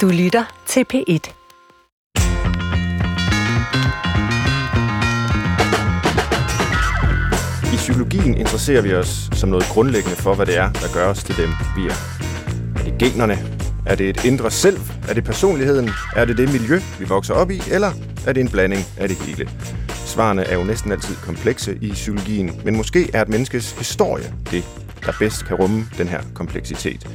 Du lytter til P1. I psykologien interesserer vi os som noget grundlæggende for, hvad det er, der gør os til dem, vi er. Er det generne? Er det et indre selv? Er det personligheden? Er det det miljø, vi vokser op i? Eller er det en blanding af det hele? Svarene er jo næsten altid komplekse i psykologien, men måske er et menneskes historie det, der bedst kan rumme den her kompleksitet.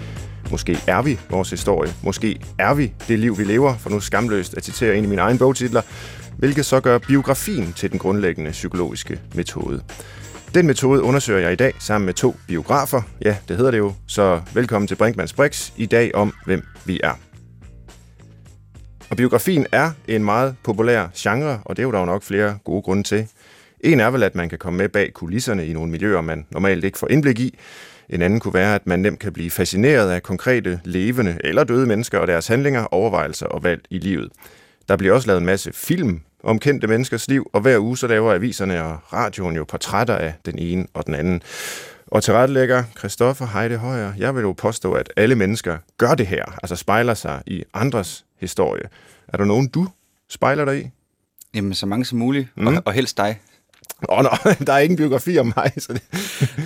Måske er vi vores historie. Måske er vi det liv, vi lever, for nu skamløst at citere en af mine egne bogtitler, hvilket så gør biografien til den grundlæggende psykologiske metode. Den metode undersøger jeg i dag sammen med to biografer. Ja, det hedder det jo. Så velkommen til Brinkmanns Brix i dag om, hvem vi er. Og biografien er en meget populær genre, og det er jo der jo nok flere gode grunde til. En er vel, at man kan komme med bag kulisserne i nogle miljøer, man normalt ikke får indblik i. En anden kunne være, at man nemt kan blive fascineret af konkrete, levende eller døde mennesker og deres handlinger, overvejelser og valg i livet. Der bliver også lavet en masse film om kendte menneskers liv, og hver uge så laver aviserne og radioen jo portrætter af den ene og den anden. Og til rettelægger Christoffer Heide Højer, jeg vil jo påstå, at alle mennesker gør det her, altså spejler sig i andres historie. Er der nogen, du spejler dig i? Jamen, så mange som muligt, mm. og, og helst dig. Åh, oh, no, der er ingen biografi om mig. Så det...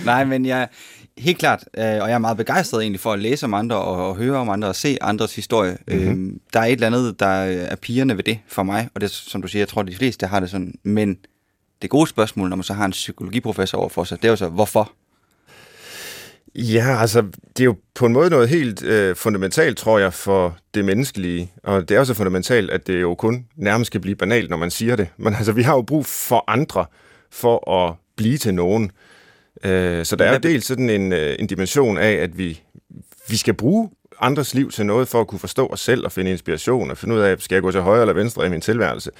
Nej, men jeg, helt klart, øh, og jeg er meget begejstret egentlig for at læse om andre, og, og høre om andre, og se andres historie. Mm-hmm. Der er et eller andet, der er pigerne ved det for mig, og det som du siger, jeg tror, de fleste har det sådan. Men det gode spørgsmål, når man så har en psykologiprofessor over for sig, det er jo så, hvorfor? Ja, altså, det er jo på en måde noget helt øh, fundamentalt, tror jeg, for det menneskelige. Og det er også fundamentalt, at det jo kun nærmest kan blive banalt, når man siger det. Men altså, vi har jo brug for andre for at blive til nogen. Øh, så der er jo dels sådan en, øh, en dimension af, at vi, vi skal bruge andres liv til noget for at kunne forstå os selv og finde inspiration og finde ud af, skal jeg gå til højre eller venstre i min tilværelse.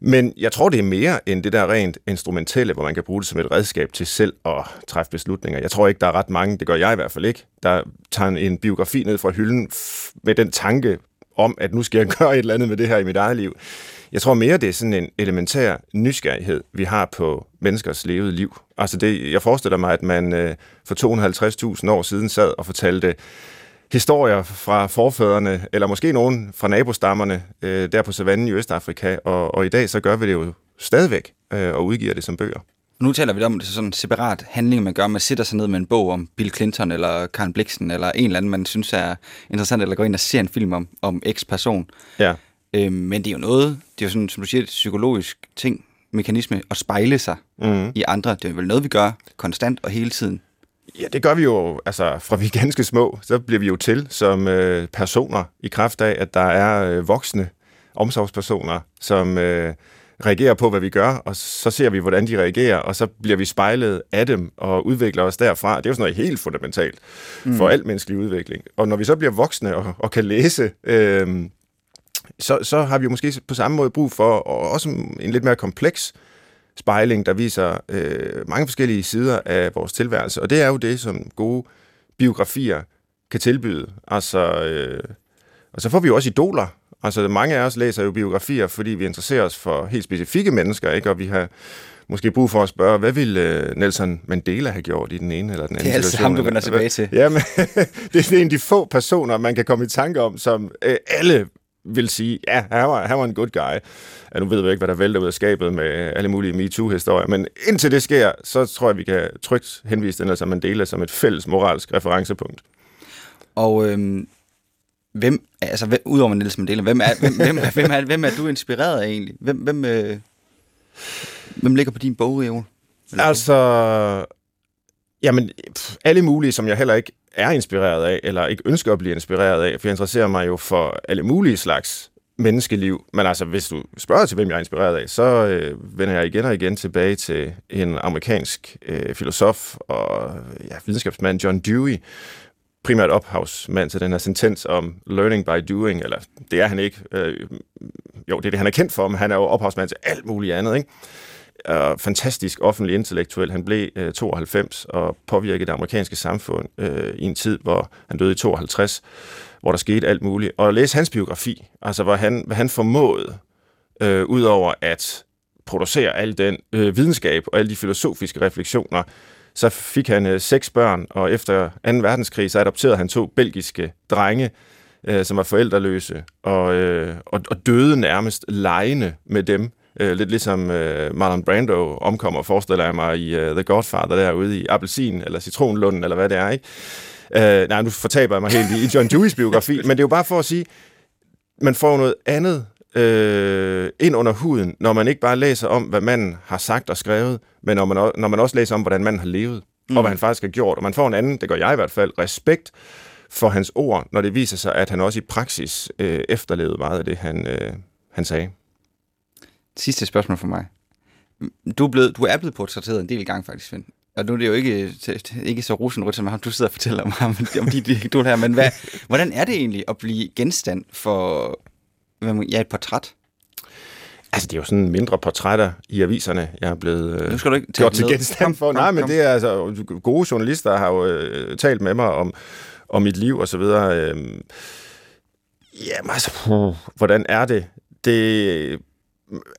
Men jeg tror, det er mere end det der rent instrumentelle, hvor man kan bruge det som et redskab til selv at træffe beslutninger. Jeg tror ikke, der er ret mange, det gør jeg i hvert fald ikke, der tager en biografi ned fra hylden med den tanke om, at nu skal jeg gøre et eller andet med det her i mit eget liv. Jeg tror mere, det er sådan en elementær nysgerrighed, vi har på menneskers levede liv. Altså det, jeg forestiller mig, at man øh, for 250.000 år siden sad og fortalte historier fra forfædrene, eller måske nogen fra nabostammerne øh, der på savannen i Østafrika, og, og i dag så gør vi det jo stadigvæk øh, og udgiver det som bøger. Nu taler vi om, det sådan en separat handling, man gør. Man sætter sig ned med en bog om Bill Clinton eller Karen Blixen, eller en eller anden, man synes er interessant, eller går ind og ser en film om, om X-person. Ja. Øhm, men det er jo noget, det er jo sådan, som du siger, et psykologisk ting, mekanisme, at spejle sig mm. i andre. Det er vel noget, vi gør konstant og hele tiden. Ja, det gør vi jo, altså fra vi er ganske små, så bliver vi jo til som øh, personer i kraft af, at der er øh, voksne omsorgspersoner, som øh, reagerer på, hvad vi gør, og så ser vi, hvordan de reagerer, og så bliver vi spejlet af dem og udvikler os derfra. Det er jo sådan noget helt fundamentalt mm. for al menneskelig udvikling. Og når vi så bliver voksne og, og kan læse øh, så, så har vi jo måske på samme måde brug for og også en lidt mere kompleks spejling, der viser øh, mange forskellige sider af vores tilværelse. Og det er jo det, som gode biografier kan tilbyde. Altså, øh, og så får vi jo også idoler. Altså, mange af os læser jo biografier, fordi vi interesserer os for helt specifikke mennesker, ikke? og vi har måske brug for at spørge, hvad ville øh, Nelson Mandela have gjort i den ene eller den anden situation? Det er altså ham, du vender tilbage til. Ja, men det er en af de få personer, man kan komme i tanke om, som øh, alle vil sige, ja, han var, han var en good guy. Ja, nu ved vi ikke, hvad der vælter ud af skabet med alle mulige MeToo-historier, men indtil det sker, så tror jeg, vi kan trygt henvise den altså Mandela som et fælles moralsk referencepunkt. Og øhm, hvem, altså hvem, udover Nelson Mandela, hvem er, hvem, hvem, hvem, er, hvem er du inspireret af egentlig? Hvem, hvem, øh, hvem ligger på din bogreol? Altså, jamen, alle mulige, som jeg heller ikke er inspireret af, eller ikke ønsker at blive inspireret af, for jeg interesserer mig jo for alle mulige slags menneskeliv. Men altså, hvis du spørger til, hvem jeg er inspireret af, så øh, vender jeg igen og igen tilbage til en amerikansk øh, filosof og ja, videnskabsmand, John Dewey, primært ophavsmand til den her sentens om learning by doing, eller det er han ikke. Øh, jo, det er det, han er kendt for, men han er jo ophavsmand til alt muligt andet, ikke? Er fantastisk offentlig intellektuel. Han blev øh, 92 og påvirkede det amerikanske samfund øh, i en tid, hvor han døde i 52, hvor der skete alt muligt. Og at læse hans biografi, altså hvad han, hvad han formåede, øh, udover at producere al den øh, videnskab og alle de filosofiske refleksioner, så fik han øh, seks børn, og efter 2. verdenskrig så adopterede han to belgiske drenge, øh, som var forældreløse, og, øh, og, og døde nærmest lejende med dem. Øh, lidt ligesom øh, Marlon Brando omkommer, forestiller jeg mig, i uh, The Godfather derude i Appelsin, eller Citronlunden, eller hvad det er, ikke? Øh, nej, nu fortaber jeg mig helt i, i John Deweys biografi, men det er jo bare for at sige, man får noget andet øh, ind under huden, når man ikke bare læser om, hvad manden har sagt og skrevet, men når man, når man også læser om, hvordan manden har levet, mm. og hvad han faktisk har gjort. Og man får en anden, det gør jeg i hvert fald, respekt for hans ord, når det viser sig, at han også i praksis øh, efterlevede meget af det, han, øh, han sagde. Sidste spørgsmål for mig. Du er, blevet, du er blevet portrætteret en del gange faktisk, Svend. Og nu er det jo ikke, ikke så rosenrødt som ham, du sidder og fortæller mig om, om de, de her, men hvad, hvordan er det egentlig at blive genstand for ja, et portræt? Altså, det er jo sådan mindre portrætter i aviserne, jeg er blevet nu skal du ikke gjort til genstand for. Kom, Nej, men det er altså, gode journalister har jo øh, talt med mig om, om mit liv og så videre. Øh, jamen altså, puh, hvordan er det? Det,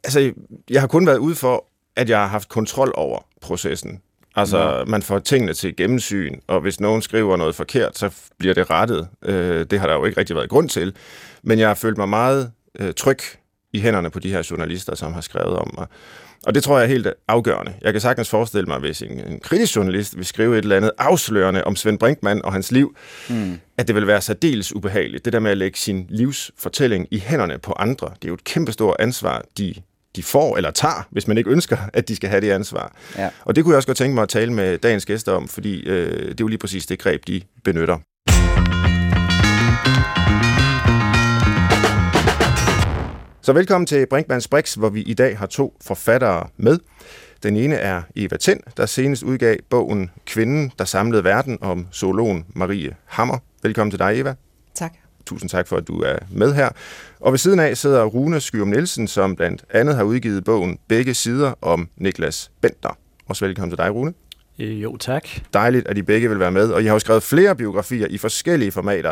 altså, jeg har kun været ude for, at jeg har haft kontrol over processen. Altså, ja. man får tingene til gennemsyn, og hvis nogen skriver noget forkert, så bliver det rettet. Øh, det har der jo ikke rigtig været grund til. Men jeg har følt mig meget øh, tryg i hænderne på de her journalister, som har skrevet om mig. Og det tror jeg er helt afgørende. Jeg kan sagtens forestille mig, hvis en, en kritisk journalist vil skrive et eller andet afslørende om Svend Brinkmann og hans liv, mm. at det vil være særdeles ubehageligt. Det der med at lægge sin livsfortælling i hænderne på andre, det er jo et kæmpestort ansvar, de de får eller tager, hvis man ikke ønsker, at de skal have det ansvar. Ja. Og det kunne jeg også godt tænke mig at tale med dagens gæster om, fordi øh, det er jo lige præcis det greb, de benytter. Så velkommen til Brinkmanns Brix, hvor vi i dag har to forfattere med. Den ene er Eva Tind, der senest udgav bogen Kvinden, der samlede verden om zoologen Marie Hammer. Velkommen til dig, Eva. Tak. Tusind tak for, at du er med her. Og ved siden af sidder Rune Skyrum Nielsen, som blandt andet har udgivet bogen Begge sider om Niklas Bender. Også velkommen til dig, Rune. Øh, jo, tak. Dejligt, at I begge vil være med. Og I har jo skrevet flere biografier i forskellige formater,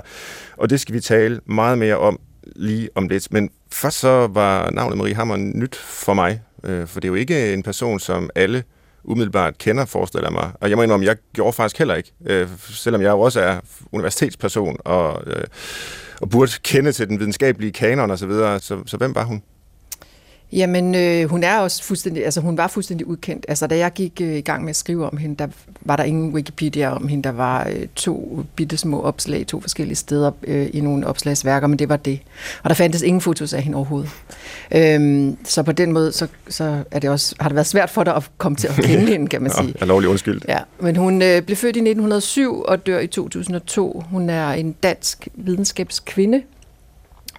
og det skal vi tale meget mere om lige om lidt. Men først så var navnet Marie Hammer nyt for mig, øh, for det er jo ikke en person, som alle umiddelbart kender, forestiller mig. Og jeg må indrømme, jeg gjorde faktisk heller ikke, øh, selvom jeg jo også er universitetsperson og, øh, og burde kende til den videnskabelige kanon osv. Så, videre. så, så hvem var hun? Jamen, øh, hun er også fuldstændig, altså hun var fuldstændig udkendt. Altså, da jeg gik øh, i gang med at skrive om hende, der var der ingen Wikipedia om hende. Der var øh, to bitte små opslag, to forskellige steder øh, i nogle opslagsværker, men det var det. Og der fandtes ingen fotos af hende overhovedet. Øhm, så på den måde, så, så er det også, har det været svært for dig at komme til at kende hende, kan man sige. Ja, lovlig undskyld. Ja, men hun øh, blev født i 1907 og dør i 2002. Hun er en dansk videnskabskvinde,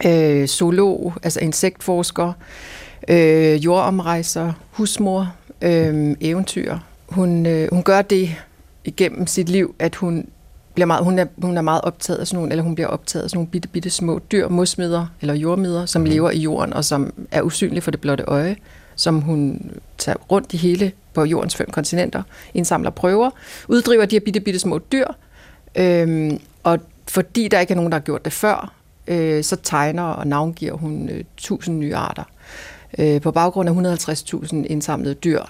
øh, zoolog, altså insektforsker, øh, jordomrejser, husmor, øh, eventyr. Hun, øh, hun gør det igennem sit liv, at hun bliver meget, hun, er, hun er meget optaget af sådan nogle, eller hun bliver optaget af sådan nogle bitte, bitte små dyr, mosmider eller jordmider, som mm. lever i jorden, og som er usynlige for det blotte øje, som hun tager rundt i hele på jordens fem kontinenter, indsamler prøver, uddriver de her bitte, bitte små dyr, øh, og fordi der ikke er nogen, der har gjort det før, øh, så tegner og navngiver hun øh, tusind nye arter øh, på baggrund af 150.000 indsamlede dyr,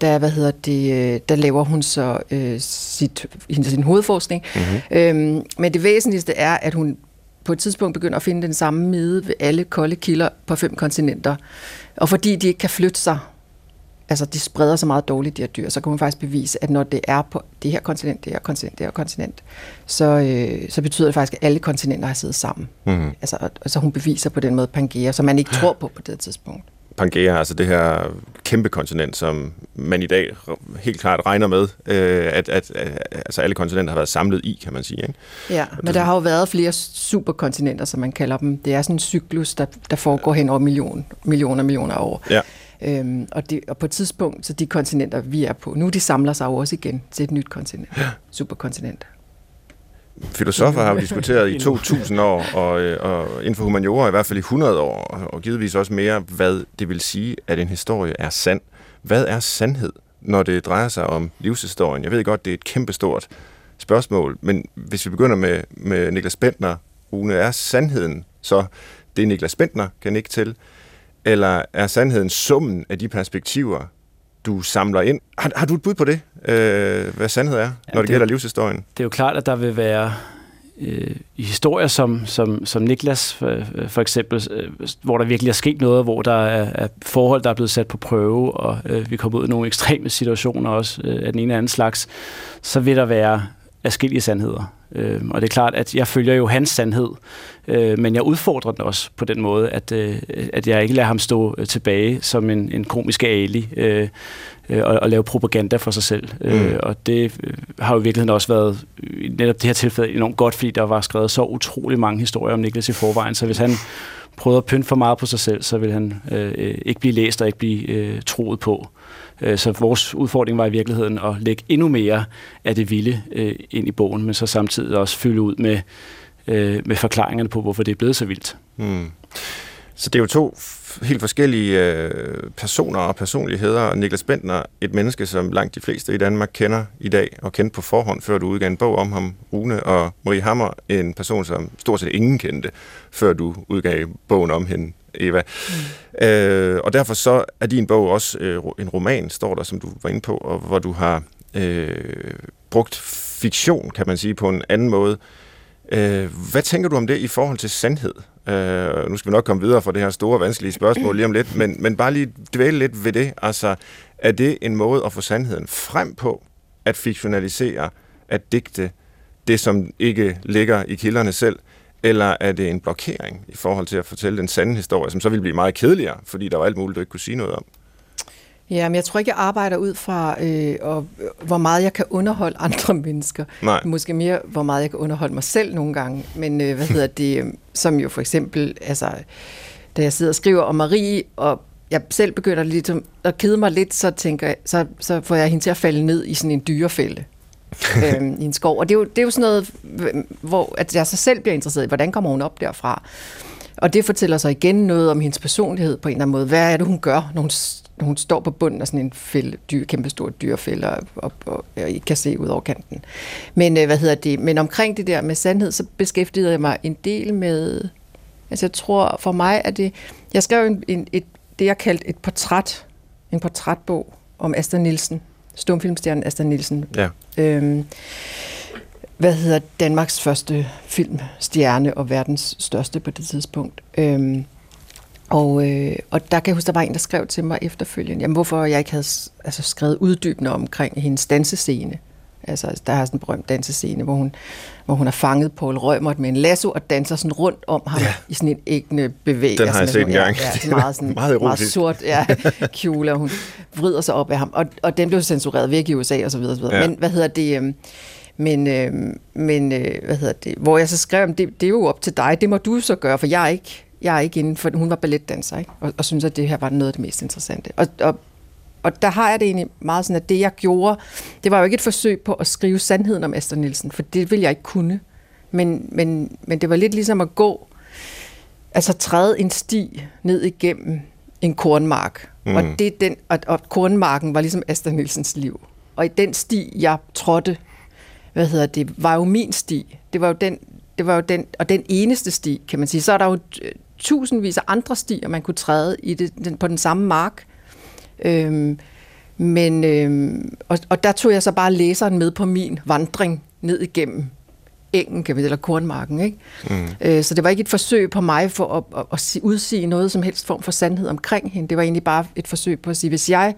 der, hvad hedder det, øh, der laver hun så øh, sit, sin hovedforskning. Mm-hmm. Øhm, men det væsentligste er, at hun på et tidspunkt begynder at finde den samme mide ved alle kolde kilder på fem kontinenter. Og fordi de ikke kan flytte sig, altså de spreder sig meget dårligt, de her dyr, så kan man faktisk bevise, at når det er på det her kontinent, det her kontinent, det her kontinent, så, øh, så betyder det faktisk, at alle kontinenter har siddet sammen. Mm. Altså, altså hun beviser på den måde Pangea, som man ikke tror på på det tidspunkt. Pangea, altså det her kæmpe kontinent, som man i dag helt klart regner med, øh, at, at, at altså alle kontinenter har været samlet i, kan man sige. Ikke? Ja, men der har jo været flere superkontinenter, som man kalder dem. Det er sådan en cyklus, der, der foregår hen over million, millioner og millioner år. Ja. Øhm, og, det, og på et tidspunkt, så de kontinenter, vi er på nu, de samler sig jo også igen til et nyt kontinent, ja. superkontinent. Filosofer har jo diskuteret i 2000 år, og, øh, og inden for humaniora i hvert fald i 100 år, og givetvis også mere, hvad det vil sige, at en historie er sand. Hvad er sandhed, når det drejer sig om livshistorien? Jeg ved godt, det er et kæmpestort spørgsmål, men hvis vi begynder med, med Niklas Bentner, Rune, er sandheden så det, Niklas Bentner kan ikke til, eller er sandheden summen af de perspektiver, du samler ind? Har, har du et bud på det, øh, hvad sandhed er, ja, når det, det gælder livshistorien? Det er jo klart, at der vil være øh, i historier som, som, som Niklas for, for eksempel, øh, hvor der virkelig er sket noget, hvor der er, er forhold, der er blevet sat på prøve, og øh, vi kommer ud i nogle ekstreme situationer også øh, af den ene eller anden slags, så vil der være afskillige sandheder. Øh, og det er klart, at jeg følger jo hans sandhed, øh, men jeg udfordrer den også på den måde, at, øh, at jeg ikke lader ham stå øh, tilbage som en, en komisk ali øh, og, og lave propaganda for sig selv. Mm. Øh, og det har jo i virkeligheden også været netop det her tilfælde enormt godt, fordi der var skrevet så utrolig mange historier om Niklas i forvejen, så hvis han prøvede at pynte for meget på sig selv, så ville han øh, ikke blive læst og ikke blive øh, troet på. Øh, så vores udfordring var i virkeligheden at lægge endnu mere af det vilde øh, ind i bogen, men så samtidig også fylde ud med, øh, med forklaringerne på, hvorfor det er blevet så vildt. Mm. Så det er jo to helt forskellige øh, personer og personligheder. Niklas Bentner, et menneske, som langt de fleste i Danmark kender i dag, og kendte på forhånd, før du udgav en bog om ham, Rune, og Marie Hammer, en person, som stort set ingen kendte, før du udgav bogen om hende, Eva. Mm. Øh, og derfor så er din bog også øh, en roman, står der, som du var inde på, og hvor du har øh, brugt fiktion, kan man sige, på en anden måde. Øh, hvad tænker du om det i forhold til sandhed? Øh, nu skal vi nok komme videre fra det her store, vanskelige spørgsmål lige om lidt, men, men bare lige dvæle lidt ved det. Altså, er det en måde at få sandheden frem på, at fiktionalisere, at digte det, som ikke ligger i kilderne selv, eller er det en blokering i forhold til at fortælle den sande historie, som så vil blive meget kedeligere, fordi der var alt muligt, du ikke kunne sige noget om? Ja, men jeg tror ikke, jeg arbejder ud fra, øh, og, hvor meget jeg kan underholde andre mennesker. Nej. Måske mere, hvor meget jeg kan underholde mig selv nogle gange. Men øh, hvad hedder det, øh, som jo for eksempel, altså, da jeg sidder og skriver om Marie, og jeg selv begynder lidt at kede mig lidt, så tænker jeg, så, så får jeg hende til at falde ned i sådan en dyrefælde. øhm, i en skov. Og det er, jo, det er jo sådan noget, hvor at jeg så selv bliver interesseret i, hvordan kommer hun op derfra? Og det fortæller så igen noget om hendes personlighed på en eller anden måde. Hvad er det, hun gør, når hun når hun står på bunden af sådan en fælde, dyr, kæmpestor dyrfælde og, og, og, og ikke kan se ud over kanten. Men, øh, hvad hedder det? Men omkring det der med sandhed, så beskæftigede jeg mig en del med, altså jeg tror for mig, at det, jeg skrev en, en, et, det, jeg kaldte et portræt, en portrætbog om Asta Nielsen, stumfilmstjernen Asta Nielsen. Ja. Øhm, hvad hedder Danmarks første filmstjerne og verdens største på det tidspunkt. Øhm, og, øh, og der kan jeg huske, der var en, der skrev til mig efterfølgende, jamen, hvorfor jeg ikke havde altså, skrevet uddybende omkring hendes dansescene. Altså, der er sådan en berømt dansescene, hvor hun, hvor hun har fanget Paul Rømert med en lasso og danser sådan rundt om ham ja. i sådan en ægne bevægelse. Den har jeg set en gang. Ja, ja, meget, sådan, meget, meget sort ja, kjole, og hun vrider sig op af ham. Og, og den blev censureret væk i USA og så videre. Så videre. Ja. Men hvad hedder det... Øh, men, øh, men øh, hvad hedder det, hvor jeg så skrev, det, det er jo op til dig, det må du så gøre, for jeg er ikke, jeg er ikke inden for, hun var balletdanser, ikke? Og, og synes, at det her var noget af det mest interessante. Og, og, og der har jeg det egentlig meget sådan, at det jeg gjorde, det var jo ikke et forsøg på at skrive sandheden om Esther Nielsen, for det ville jeg ikke kunne. Men, men, men det var lidt ligesom at gå, altså træde en sti ned igennem en kornmark. Mm. Og, det den, og, og kornmarken var ligesom Esther Nielsens liv. Og i den sti, jeg trådte, hvad hedder det, var jo min sti. Det var jo den, det var jo den, og den eneste sti, kan man sige. Så er der jo tusindvis af andre stier, man kunne træde i det, den, på den samme mark. Øhm, men, øhm, og, og der tog jeg så bare læseren med på min vandring ned igennem engen, kan vi, eller kornmarken. Ikke? Mm. Øh, så det var ikke et forsøg på mig for at, at, at udsige noget som helst form for sandhed omkring hende. Det var egentlig bare et forsøg på at sige, hvis jeg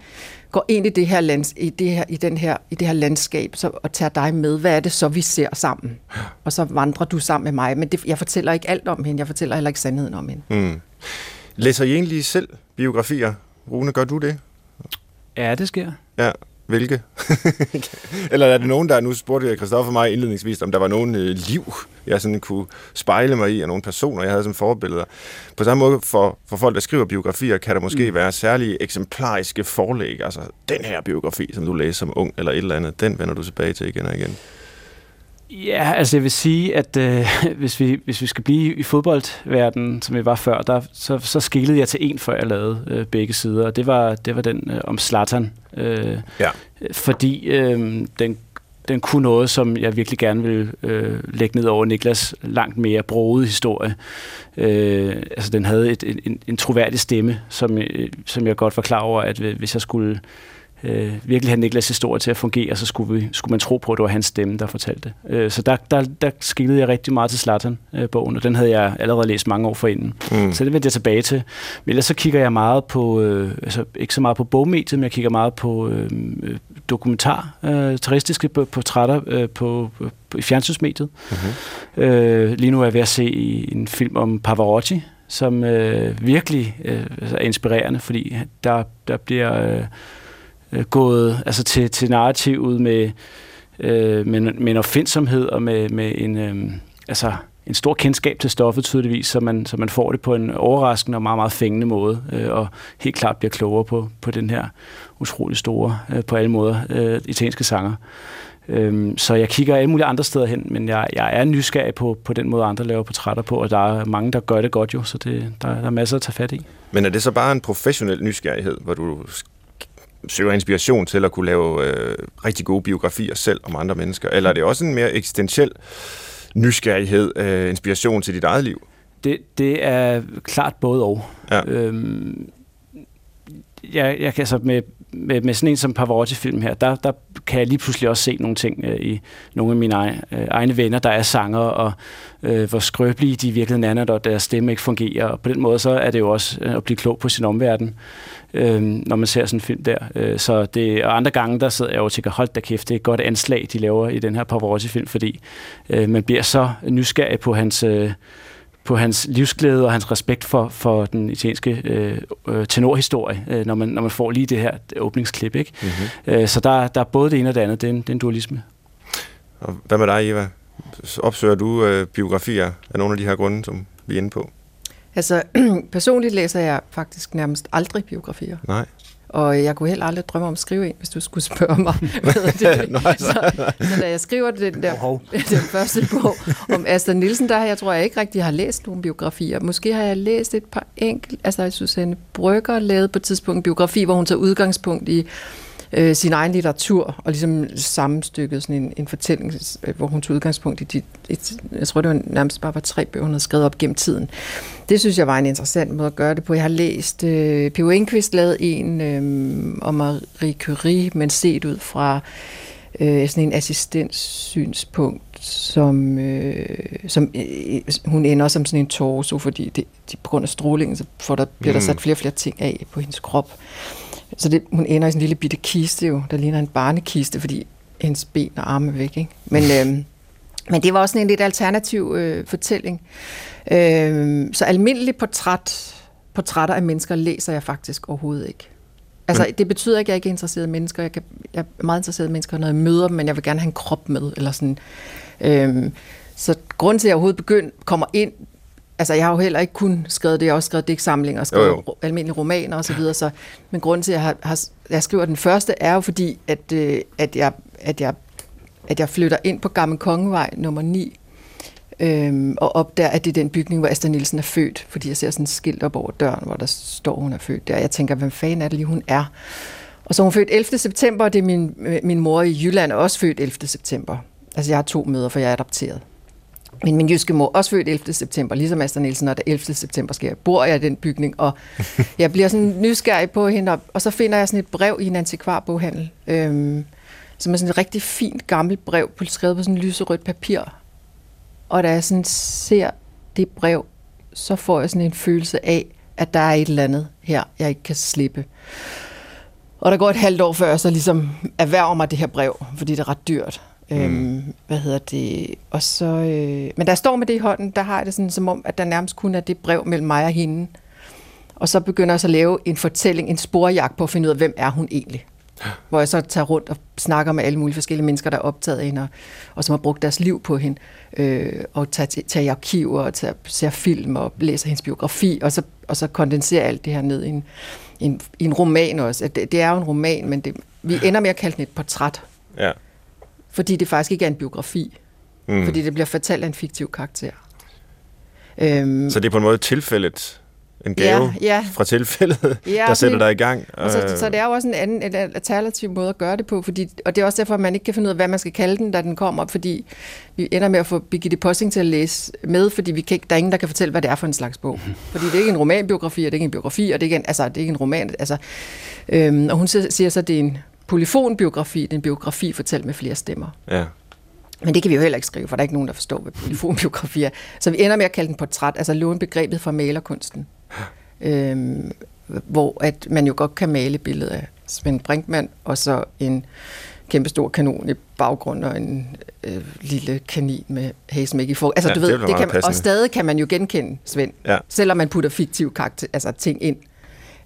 går ind i det her, lands, i det her, i den her, i det her landskab så, og tager dig med, hvad er det så, vi ser sammen? Og så vandrer du sammen med mig. Men det, jeg fortæller ikke alt om hende, jeg fortæller heller ikke sandheden om hende. Mm. Læser I egentlig selv biografier? Rune, gør du det? Ja, det sker. Ja, hvilke? Eller er det nogen, der nu spurgte Christoffer mig indledningsvis, om der var nogen øh, liv, jeg sådan kunne spejle mig i, og nogle personer, jeg havde som forbilleder. På samme måde for, for folk, der skriver biografier, kan der måske mm. være særlige eksemplariske forlæg. Altså, den her biografi, som du læser som ung, eller et eller andet, den vender du tilbage til igen og igen. Ja, altså jeg vil sige, at øh, hvis, vi, hvis vi skal blive i fodboldverdenen, som vi var før, der, så, så skillede jeg til en, før jeg lavede øh, begge sider, og det var, det var den øh, om Slatan. Øh, ja. Fordi øh, den, den kunne noget, som jeg virkelig gerne vil øh, lægge ned over Niklas langt mere broede historie. Øh, altså den havde et, en, en troværdig stemme, som, øh, som jeg godt var klar over, at hvis jeg skulle øh, virkelig have Niklas historie til at fungere, så skulle, vi, skulle man tro på, at det var hans stemme, der fortalte det. Øh, så der, der, der skillede jeg rigtig meget til Zlatan-bogen, og den havde jeg allerede læst mange år forinden. Mm. Så det vendte jeg tilbage til. Men ellers så kigger jeg meget på, øh, altså ikke så meget på bogmediet, men jeg kigger meget på øh, dokumentar, øh, turistiske portrætter øh, på, på, på, i fjernsynsmediet. Mm-hmm. Øh, lige nu er jeg ved at se en film om Pavarotti, som øh, virkelig øh, er inspirerende, fordi der, der bliver øh, øh, gået altså til, til narrativet med, øh, med, med en opfindsomhed og med, med en, øh, altså, en stor kendskab til stoffet tydeligvis, så man, så man får det på en overraskende og meget, meget fængende måde, øh, og helt klart bliver klogere på, på den her utrolig store, øh, på alle måder, øh, italienske sanger. Øhm, så jeg kigger alle mulige andre steder hen, men jeg, jeg er nysgerrig på, på den måde, andre laver portrætter på, og der er mange, der gør det godt jo, så det, der, der er masser at tage fat i. Men er det så bare en professionel nysgerrighed, hvor du søger inspiration til at kunne lave øh, rigtig gode biografier selv om andre mennesker, eller er det også en mere eksistentiel nysgerrighed, øh, inspiration til dit eget liv? Det, det er klart både og. Ja. Øhm, jeg, jeg kan så med, med, med sådan en som Pavarotti-film her, der, der kan jeg lige pludselig også se nogle ting øh, i nogle af mine egne, øh, egne venner, der er sanger, og øh, hvor skrøbelige de virkelig er, når deres stemme ikke fungerer. Og på den måde så er det jo også øh, at blive klog på sin omverden, øh, når man ser sådan en film der. Øh, så det, og andre gange, der sidder jeg jo og tænker, hold da kæft, det er et godt anslag, de laver i den her Pavarotti-film, fordi øh, man bliver så nysgerrig på hans... Øh, på hans livsglæde og hans respekt for, for den italienske øh, øh, tenorhistorie, øh, når, man, når man får lige det her åbningsklip. Ikke? Mm-hmm. Øh, så der, der er både det ene og det andet. Det er en, det er en dualisme. Og hvad med dig, Eva? Opsøger du øh, biografier af nogle af de her grunde, som vi er inde på? Altså, personligt læser jeg faktisk nærmest aldrig biografier. Nej. Og jeg kunne heller aldrig drømme om at skrive en, hvis du skulle spørge mig. det. Nå, så, så da jeg skriver den, der, den første bog om Asta Nielsen, der jeg tror jeg ikke rigtig har læst nogen biografier. Måske har jeg læst et par enkelt, altså Susanne Brygger lavede på et tidspunkt en biografi, hvor hun tager udgangspunkt i øh, sin egen litteratur, og ligesom sammenstykket sådan en, en fortælling, øh, hvor hun tog udgangspunkt i de, et, jeg tror det var nærmest bare var tre bøger, hun havde skrevet op gennem tiden. Det synes jeg var en interessant måde at gøre det på. Jeg har læst, øh, P.O. Enquist lavede en øh, om Marie Curie, men set ud fra øh, sådan en assistenssynspunkt, som, øh, som øh, hun ender som sådan en torso, fordi det, de, på grund af strålingen, så får der, bliver der mm. sat flere og flere ting af på hendes krop. Så det, hun ender i sådan en lille bitte kiste jo, der ligner en barnekiste, fordi hendes ben og arme er væk. Ikke? Men, øh, men det var også en lidt alternativ øh, fortælling. Øh, så almindelig portræt, portrætter af mennesker læser jeg faktisk overhovedet ikke. Altså, det betyder ikke, at jeg ikke er interesseret i mennesker. Jeg, kan, jeg er meget interesseret i mennesker, når jeg møder dem, men jeg vil gerne have en krop med. Eller sådan. Øhm, så grund til, at jeg overhovedet begynd, kommer ind altså jeg har jo heller ikke kun skrevet det, jeg har også skrevet digtsamlinger og skrevet jo, jo. almindelige romaner osv., så, videre, så men grunden til, at jeg, har, har, jeg skriver den første, er jo fordi, at, øh, at, jeg, at, jeg, at jeg flytter ind på Gamle Kongevej nummer 9, øhm, og opdager, at det er den bygning, hvor Astrid Nielsen er født, fordi jeg ser sådan et skilt op over døren, hvor der står, hun er født der. Jeg tænker, hvem fanden er det lige, hun er? Og så er hun født 11. september, og det er min, øh, min mor i Jylland også født 11. september. Altså jeg har to møder, for jeg er adopteret. Men min jyske mor også født 11. september, ligesom Astrid Nielsen, og det 11. september sker, bor jeg i den bygning, og jeg bliver sådan nysgerrig på hende, og, og så finder jeg sådan et brev i en antikvarboghandel, øhm, som er sådan et rigtig fint gammelt brev, skrevet på sådan lyserødt papir. Og da jeg sådan ser det brev, så får jeg sådan en følelse af, at der er et eller andet her, jeg ikke kan slippe. Og der går et halvt år før, jeg så ligesom erhverver mig det her brev, fordi det er ret dyrt. Mm. Øhm, hvad hedder det? Og så, øh, men der står med det i hånden, der har jeg det sådan som om, at der nærmest kun er det brev mellem mig og hende. Og så begynder jeg så at lave en fortælling, en sporjagt på at finde ud af, hvem er hun egentlig. Hvor jeg så tager rundt og snakker med alle mulige forskellige mennesker, der er optaget af hende, og, og som har brugt deres liv på hende, øh, og tager, tager i arkiver, og tager, ser film, og læser hendes biografi, og så, og så kondenserer alt det her ned i en, en, en roman også. Det, det er jo en roman, men det, vi ender med at kalde den et portræt. Ja fordi det faktisk ikke er en biografi. Mm. Fordi det bliver fortalt af en fiktiv karakter. Øhm, så det er på en måde tilfældet, en gave ja, ja. fra tilfældet, ja, der sætter dig i gang. Og så, så det er jo også en anden en alternativ måde at gøre det på, fordi, og det er også derfor, at man ikke kan finde ud af, hvad man skal kalde den, da den kommer, fordi vi ender med at få Birgitte Possing til at læse med, fordi vi kan ikke, der er ingen, der kan fortælle, hvad det er for en slags bog. Fordi det er ikke en romanbiografi, og det er ikke en biografi, og det er ikke en, altså, det er ikke en roman. Altså, øhm, og hun siger så, at det er en polyfonbiografi, det er en biografi fortalt med flere stemmer. Ja. Men det kan vi jo heller ikke skrive, for der er ikke nogen, der forstår, hvad polyfonbiografi er. Så vi ender med at kalde den portræt, altså låne begrebet fra malerkunsten. Øhm, hvor at man jo godt kan male billedet af Svend Brinkmann, og så en kæmpestor kanon i baggrunden og en øh, lille kanin med hasemæk i for. Altså, Ja, du det ved, det være kan, man- og stadig kan man jo genkende Svend, Ja. selvom man putter fiktive karakter, altså ting ind.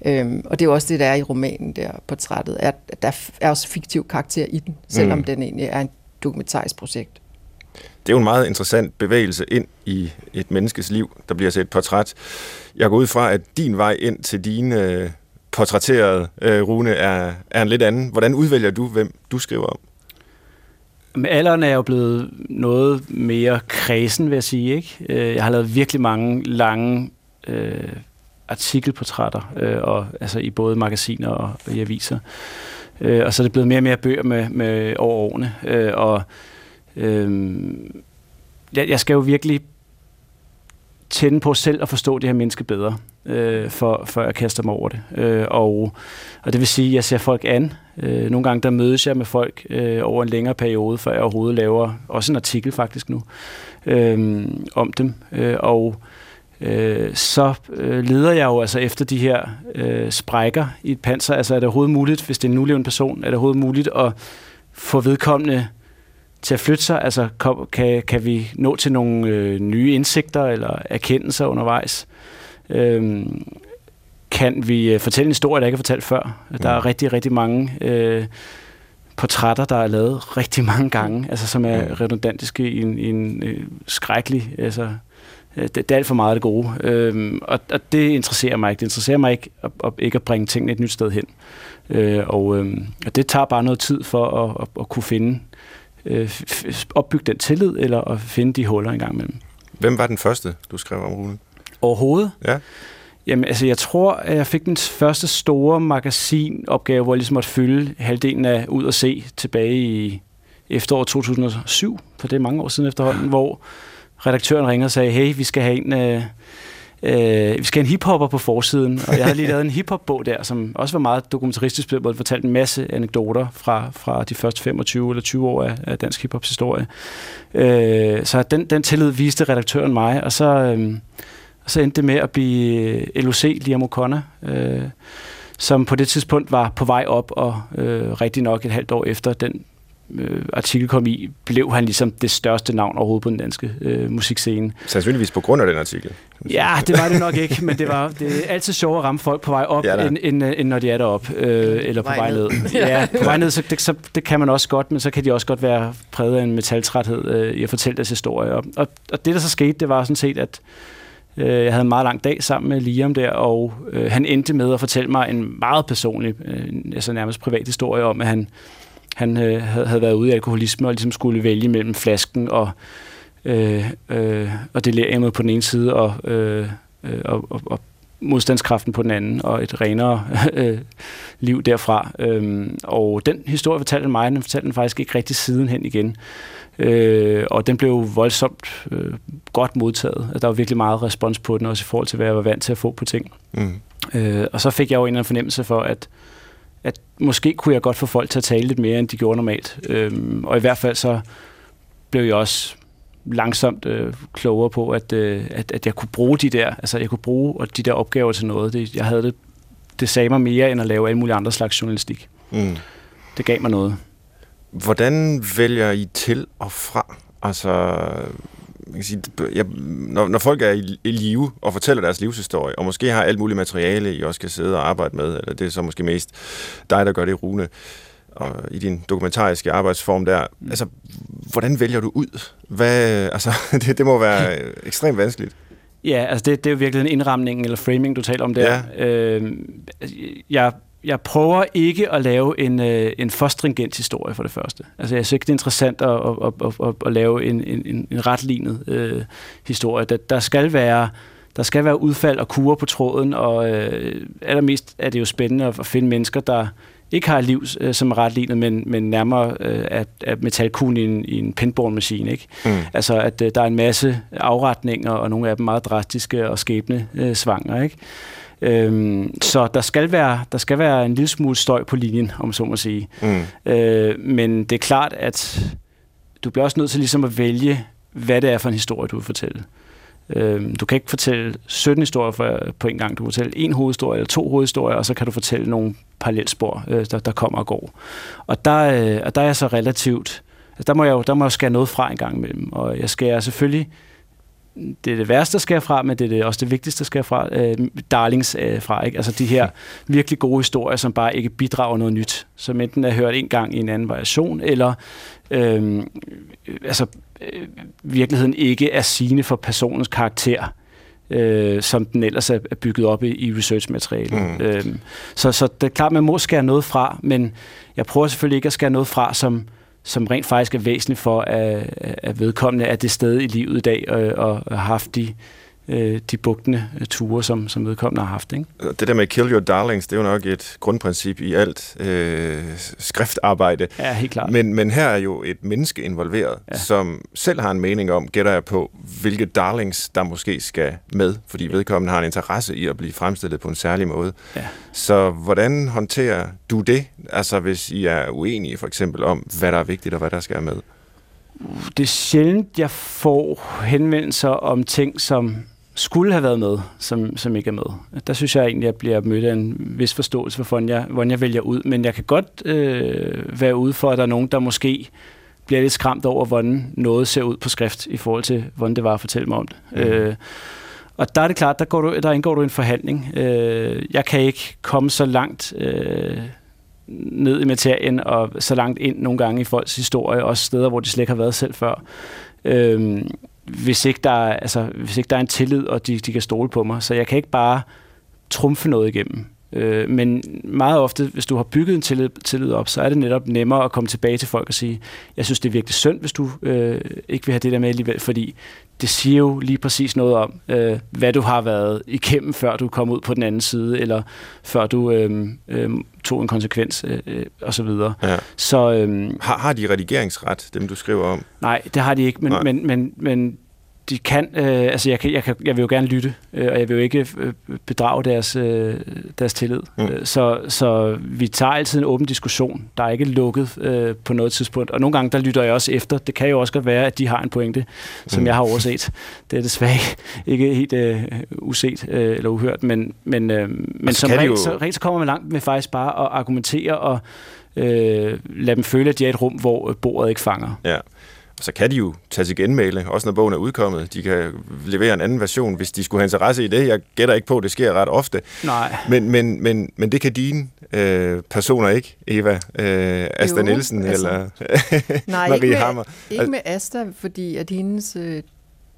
Øhm, og det er jo også det, der er i romanen der, portrættet, at der er også fiktiv karakter i den, selvom Mm. den egentlig er en dokumentarisk projekt. Det er jo en meget interessant bevægelse ind i et menneskes liv, der bliver set et portræt. Jeg går ud fra, at din vej ind til dine øh, portrætterede øh, Rune er, er en lidt anden. Hvordan udvælger du, hvem du skriver om? Med alderen er jeg jo blevet noget mere kredsen, vil jeg sige. Ikke? Øh, Jeg har lavet virkelig mange lange øh, artikelportrætter, øh, og, altså i både magasiner og, og i aviser. Øh, og så er det blevet mere og mere bøger med, med over årene. Øh, og øh, jeg, jeg skal jo virkelig tænde på selv at forstå det her menneske bedre, øh, for, før jeg kaster mig over det. Øh, og, og det vil sige, at jeg ser folk an. Øh, nogle gange der mødes jeg med folk øh, over en længere periode, før jeg overhovedet laver også en artikel faktisk nu øh, om dem. Øh, og øh, så øh, leder jeg jo altså efter de her øh, sprækker i et panser. Altså er det overhovedet muligt, hvis det er en nulevende person, er det overhovedet muligt at få vedkommende til at flytte sig? Altså kan, kan vi nå til nogle øh, nye indsigter eller erkendelser undervejs? Øhm, kan vi øh, fortælle en historie, der ikke er fortalt før? Der er Mm. rigtig, rigtig mange øh, portrætter, der er lavet rigtig mange gange, altså som er redundantiske i en, i en øh, skrækkelig... Altså, øh, det, det er alt for meget af det gode. Øhm, og, og det interesserer mig ikke. Det interesserer mig ikke at, at, ikke at bringe tingene et nyt sted hen. Øh, og, øhm, og det tager bare noget tid for at, at, at kunne finde øh, opbygge den tillid, eller at finde de huller en gang imellem. Hvem var den første, du skrev om, Rune? Overhovedet? Ja. Jamen, altså, jeg tror, at jeg fik den første store magasinopgave, hvor jeg ligesom måtte fylde halvdelen af ud og se tilbage i efteråret 2007, for det er mange år siden efterhånden, hvor redaktøren ringede og sagde, hey, vi skal have en... Øh, Øh, vi skal have en hiphopper på forsiden, og jeg havde lige lavet en hiphop-bog der, som også var meget dokumentaristisk, hvor jeg fortalte en masse anekdoter fra, fra de første 25 eller 20 år af, af dansk hiphops historie. Øh, så den, den tillid viste redaktøren mig, og så, øh, og så endte det med at blive øh, LOC, Liam O'Connor, øh, som på det tidspunkt var på vej op, og øh, rigtig nok et halvt år efter den øh, artikel kom i, blev han ligesom det største navn overhovedet på den danske øh, musikscene. Sandsynligvis på grund af den artikel. Ja, det var det nok ikke, men det var det er altid sjovere at ramme folk på vej op, Ja, da. end, end, end når de er deroppe, øh, eller på vej ned. Ja, på vej ned, så det, så det kan man også godt, men så kan de også godt være præget af en metaltræthed øh, i at fortælle deres historie. Og, og, og det, der så skete, det var sådan set, at øh, jeg havde en meget lang dag sammen med Liam der, og øh, han endte med at fortælle mig en meget personlig, øh, altså nærmest privat historie om, at han, han øh, havde, været ude i alkoholisme og ligesom skulle vælge mellem flasken og øh, øh, og deliriumet på den ene side, og, øh, øh, og, og, og modstandskraften på den anden, og et renere øh, liv derfra. Øhm, og den historie fortalte han mig, den fortalte han faktisk ikke rigtig sidenhen igen. Øh, og den blev voldsomt øh, godt modtaget. Der var virkelig meget respons på den, også i forhold til, hvad jeg var vant til at få på ting. Mm. Øh, og så fik jeg jo en eller anden fornemmelse for, at, at måske kunne jeg godt få folk til at tale lidt mere, end de gjorde normalt. Øhm, og i hvert fald så blev jeg også langsomt øh, klogere på, at, øh, at, at jeg kunne bruge de der, altså jeg kunne bruge de der opgaver til noget. Det, jeg havde det, det sagde mig mere, end at lave alle mulige andre slags journalistik. Mm. Det gav mig noget. Hvordan vælger I til og fra? Altså, man kan sige, jeg, når, når folk er i, i live og fortæller deres livshistorie, og måske har alt muligt materiale, I også kan sidde og arbejde med, eller det er så måske mest dig, der gør det, Rune, og i din dokumentariske arbejdsform der. Mm. Altså, hvordan vælger du ud? Hvad, altså, det, det må være ekstremt vanskeligt. Ja, altså det, det er jo virkelig en indramning eller framing, du taler om der. Ja. Øh, jeg, jeg prøver ikke at lave en, øh, en for stringent historie for det første. Altså jeg synes ikke, det er interessant at, at, at, at, at lave en, en, en retlignet øh, historie. Der, der skal være der skal være udfald og kurer på tråden, og øh, allermest er det jo spændende at, at finde mennesker, der ikke har et liv øh, som er retlignet, men, men nærmere øh, af, af metalkuglen i en, i en pinball-maskine. Ikke? Mm. Altså, at øh, der er en masse afretninger, og nogle af dem meget drastiske og skæbne øh, svanger. Ikke? Øhm, så der skal, være, der skal være en lille smule støj på linjen, om så må sige. Mm. Øh, men det er klart, at du bliver også nødt til ligesom at vælge, hvad det er for en historie, du vil fortælle. Øh, du kan ikke fortælle 17 historier for, på en gang. Du kan fortælle en hovedhistorie eller to hovedhistorier, og så kan du fortælle nogle parallelspor, øh, der, der kommer og går. Og der, øh, og der er jeg så relativt... Altså der, må jeg jo, der må jeg skære noget fra en gang imellem. Og jeg skærer selvfølgelig det er det værste, der sker fra, men det er det også det vigtigste, der sker fra, øh, darlings øh, fra. Ikke? Altså de her virkelig gode historier, som bare ikke bidrager noget nyt, som enten er hørt en gang i en anden variation, eller øh, altså, øh, virkeligheden ikke er sigende for personens karakter, øh, som den ellers er bygget op i, i researchmaterialet. Mm. Øh, så, så det er klart, man må skære noget fra, men jeg prøver selvfølgelig ikke at skære noget fra, som som rent faktisk er væsentligt for, at, at vedkommende er det sted i livet i dag og, og har haft de, øh, de bugtende ture, som, som vedkommende har haft. Ikke? Det der med kill your darlings, det er jo nok et grundprincip i alt øh, skriftarbejde. Ja, helt klart. Men, men her er jo et menneske involveret, ja. som selv har en mening om, gætter jeg på, hvilke darlings, der måske skal med, fordi vedkommende har en interesse i at blive fremstillet på en særlig måde. Ja. Så hvordan håndterer du det, altså hvis I er uenige for eksempel om, hvad der er vigtigt og hvad der skal med? Det er sjældent, jeg får henvendelser om ting, som skulle have været med, som, som ikke er med. Der synes jeg egentlig, at jeg bliver mødt af en vis forståelse for, hvordan jeg, hvordan jeg vælger ud. Men jeg kan godt øh, være ude for, at der er nogen, der måske bliver lidt skræmt over, hvordan noget ser ud på skrift, i forhold til, hvordan det var at fortælle mig om det. Mm. Øh, og der er det klart, der, går du, der indgår du en forhandling. Øh, jeg kan ikke komme så langt øh, ned i materien, og så langt ind nogle gange i folks historie, også steder, hvor de slet ikke har været selv før. Øh, hvis ikke der altså, hvis ikke der er en tillid, og de, de kan stole på mig. Så jeg kan ikke bare trumfe noget igennem. Øh, men meget ofte, hvis du har bygget en tillid, tillid op, så er det netop nemmere at komme tilbage til folk og sige, jeg synes, det er virkelig synd, hvis du øh, ikke vil have det der med alligevel, fordi det siger jo lige præcis noget om, øh, hvad du har været igennem, før du kom ud på den anden side, eller før du øh, øh, tog en konsekvens, øh, øh og så videre. Ja. Så, øh, har, har de redigeringsret, dem du skriver om? Nej, det har de ikke, men, men, men, men de kan, øh, altså jeg, kan, jeg, kan, jeg vil jo gerne lytte, øh, og jeg vil jo ikke øh, bedrage deres, øh, deres tillid. Mm. Øh, så, så vi tager altid en åben diskussion. Der er ikke lukket øh, på noget tidspunkt. Og nogle gange, der lytter jeg også efter. Det kan jo også godt være, at de har en pointe, som mm. jeg har overset. Det er desværre ikke helt øh, uset øh, eller uhørt, men, men, øh, men som regel, jo... så, regel så kommer man langt med faktisk bare at argumentere og øh, lade dem føle, at de er et rum, hvor bordet ikke fanger. Ja. Og så kan de jo tage til genmale, også når bogen er udkommet. De kan levere en anden version, hvis de skulle have interesse i det. Jeg gætter ikke på, at det sker ret ofte. Nej. Men, men, men, men det kan dine øh, personer ikke, Eva. Øh, Asta jo, Nielsen altså, eller nej, Marie ikke med, Hammer. Ikke med Asta, fordi at hendes... Øh,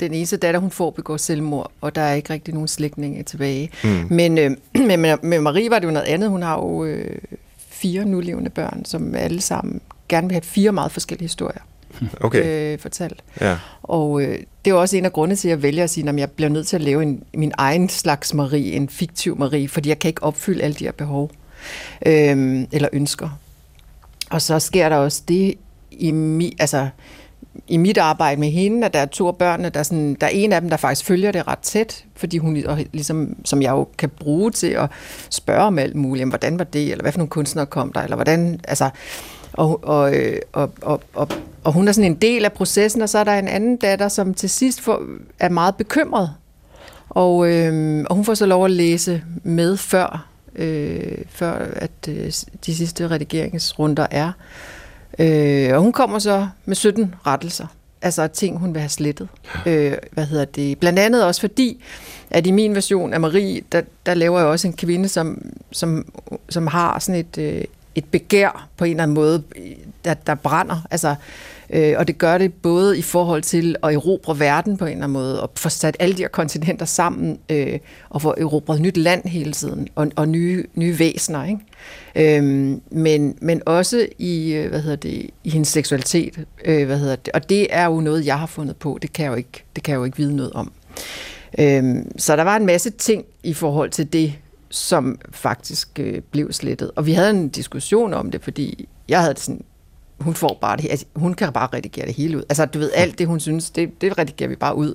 den eneste datter, hun får, begår selvmord, og der er ikke rigtig nogen slægtninge tilbage. Mm. Men øh, med, med Marie var det jo noget andet. Hun har jo øh, fire nulevende børn, som alle sammen gerne vil have fire meget forskellige historier okay. øh, fortalt. Ja. Og øh, det er også en af grundene til, at jeg vælger at sige, at jeg bliver nødt til at lave en, min egen slags Marie, en fiktiv Marie, fordi jeg kan ikke opfylde alle de her behov øh, eller ønsker. Og så sker der også det i, mi, altså, i mit arbejde med hende, at der er to af børnene, der, sådan, der er en af dem, der faktisk følger det ret tæt, fordi hun, ligesom, som jeg jo kan bruge til at spørge om alt muligt, jamen, hvordan var det, eller hvad for nogle kunstnere kom der, eller hvordan, altså, og, og, og, og, og, og hun er sådan en del af processen, og så er der en anden datter, som til sidst får, er meget bekymret. Og, øh, og hun får så lov at læse med før, øh, før at øh, de sidste redigeringsrunder er. Øh, og hun kommer så med 17 rettelser. Altså ting, hun vil have slettet. Øh, hvad hedder det? Blandt andet også fordi, at i min version af Marie, der, der laver jeg også en kvinde, som, som, som har sådan et, øh, et begær på en eller anden måde, der, der brænder. Altså, øh, og det gør det både i forhold til at erobre verden på en eller anden måde, og få sat alle de her kontinenter sammen, øh, og få erobret nyt land hele tiden, og, og nye, nye væsener. Ikke? Øh, men, men også i, øh, hvad hedder det, i hendes seksualitet. Øh, hvad hedder det, og det er jo noget, jeg har fundet på. Det kan jeg jo ikke, det kan jeg jo ikke vide noget om. Øhm, så der var en masse ting i forhold til det, som faktisk øh, blev slettet. Og vi havde en diskussion om det, fordi jeg havde det sådan, hun får bare det, altså, hun kan bare redigere det hele ud. Altså, du ved, alt det, hun synes, det, det redigerer vi bare ud.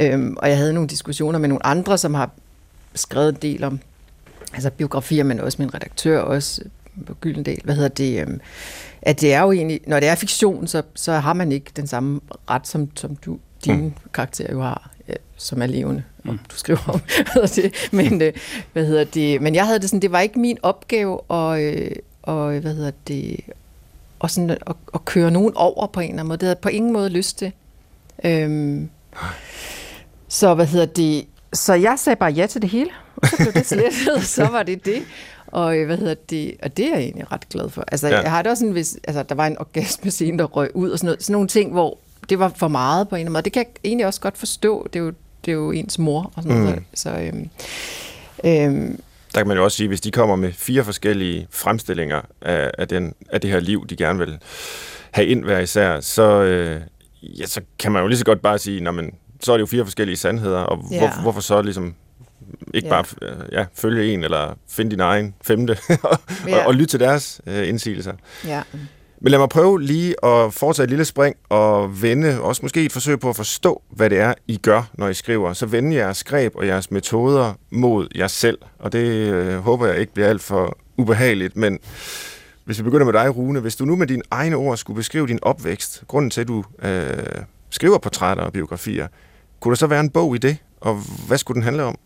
Øhm, og jeg havde nogle diskussioner med nogle andre, som har skrevet en del om altså biografier, men også min redaktør, også på Gyldendal, hvad hedder det, øhm, at det er jo egentlig, når det er fiktion, så, så har man ikke den samme ret, som, som du, din mm. karakter jo har, ja, som er levende, mm. du skriver om. det. Men, øh, hvad hedder det, men jeg havde det sådan, det var ikke min opgave at, øh, og, hvad hedder det, og sådan at, at køre nogen over på en eller anden måde. Det havde jeg på ingen måde lyst til. Øhm, så hvad hedder det, så jeg sagde bare ja til det hele, og så blev det slettet, så var det det. Og øh, hvad hedder det? Og det er jeg egentlig ret glad for. Altså, ja. jeg har det også sådan, hvis altså, der var en orgasmescene, der røg ud, og sådan, noget, sådan nogle ting, hvor det var for meget på en eller anden måde. Det kan jeg egentlig også godt forstå. Det er jo, det er jo ens mor og sådan mm. noget. Så, øhm, øhm, der kan man jo også sige, hvis de kommer med fire forskellige fremstillinger af, af, den, af det her liv, de gerne vil have ind hver især, så, øh, ja, så kan man jo lige så godt bare sige, men, så er det jo fire forskellige sandheder, og ja. hvor, hvorfor så ligesom ikke ja. bare ja, følge en, eller finde din egen femte, og, ja. og, og lytte til deres øh, indsigelser. Ja. Men lad mig prøve lige at foretage et lille spring og vende, også måske et forsøg på at forstå, hvad det er, I gør, når I skriver. Så vende jeres greb og jeres metoder mod jer selv. Og det øh, håber jeg ikke bliver alt for ubehageligt, men hvis vi begynder med dig, Rune, hvis du nu med dine egne ord skulle beskrive din opvækst, grunden til, at du øh, skriver portrætter og biografier, kunne der så være en bog i det, og hvad skulle den handle om?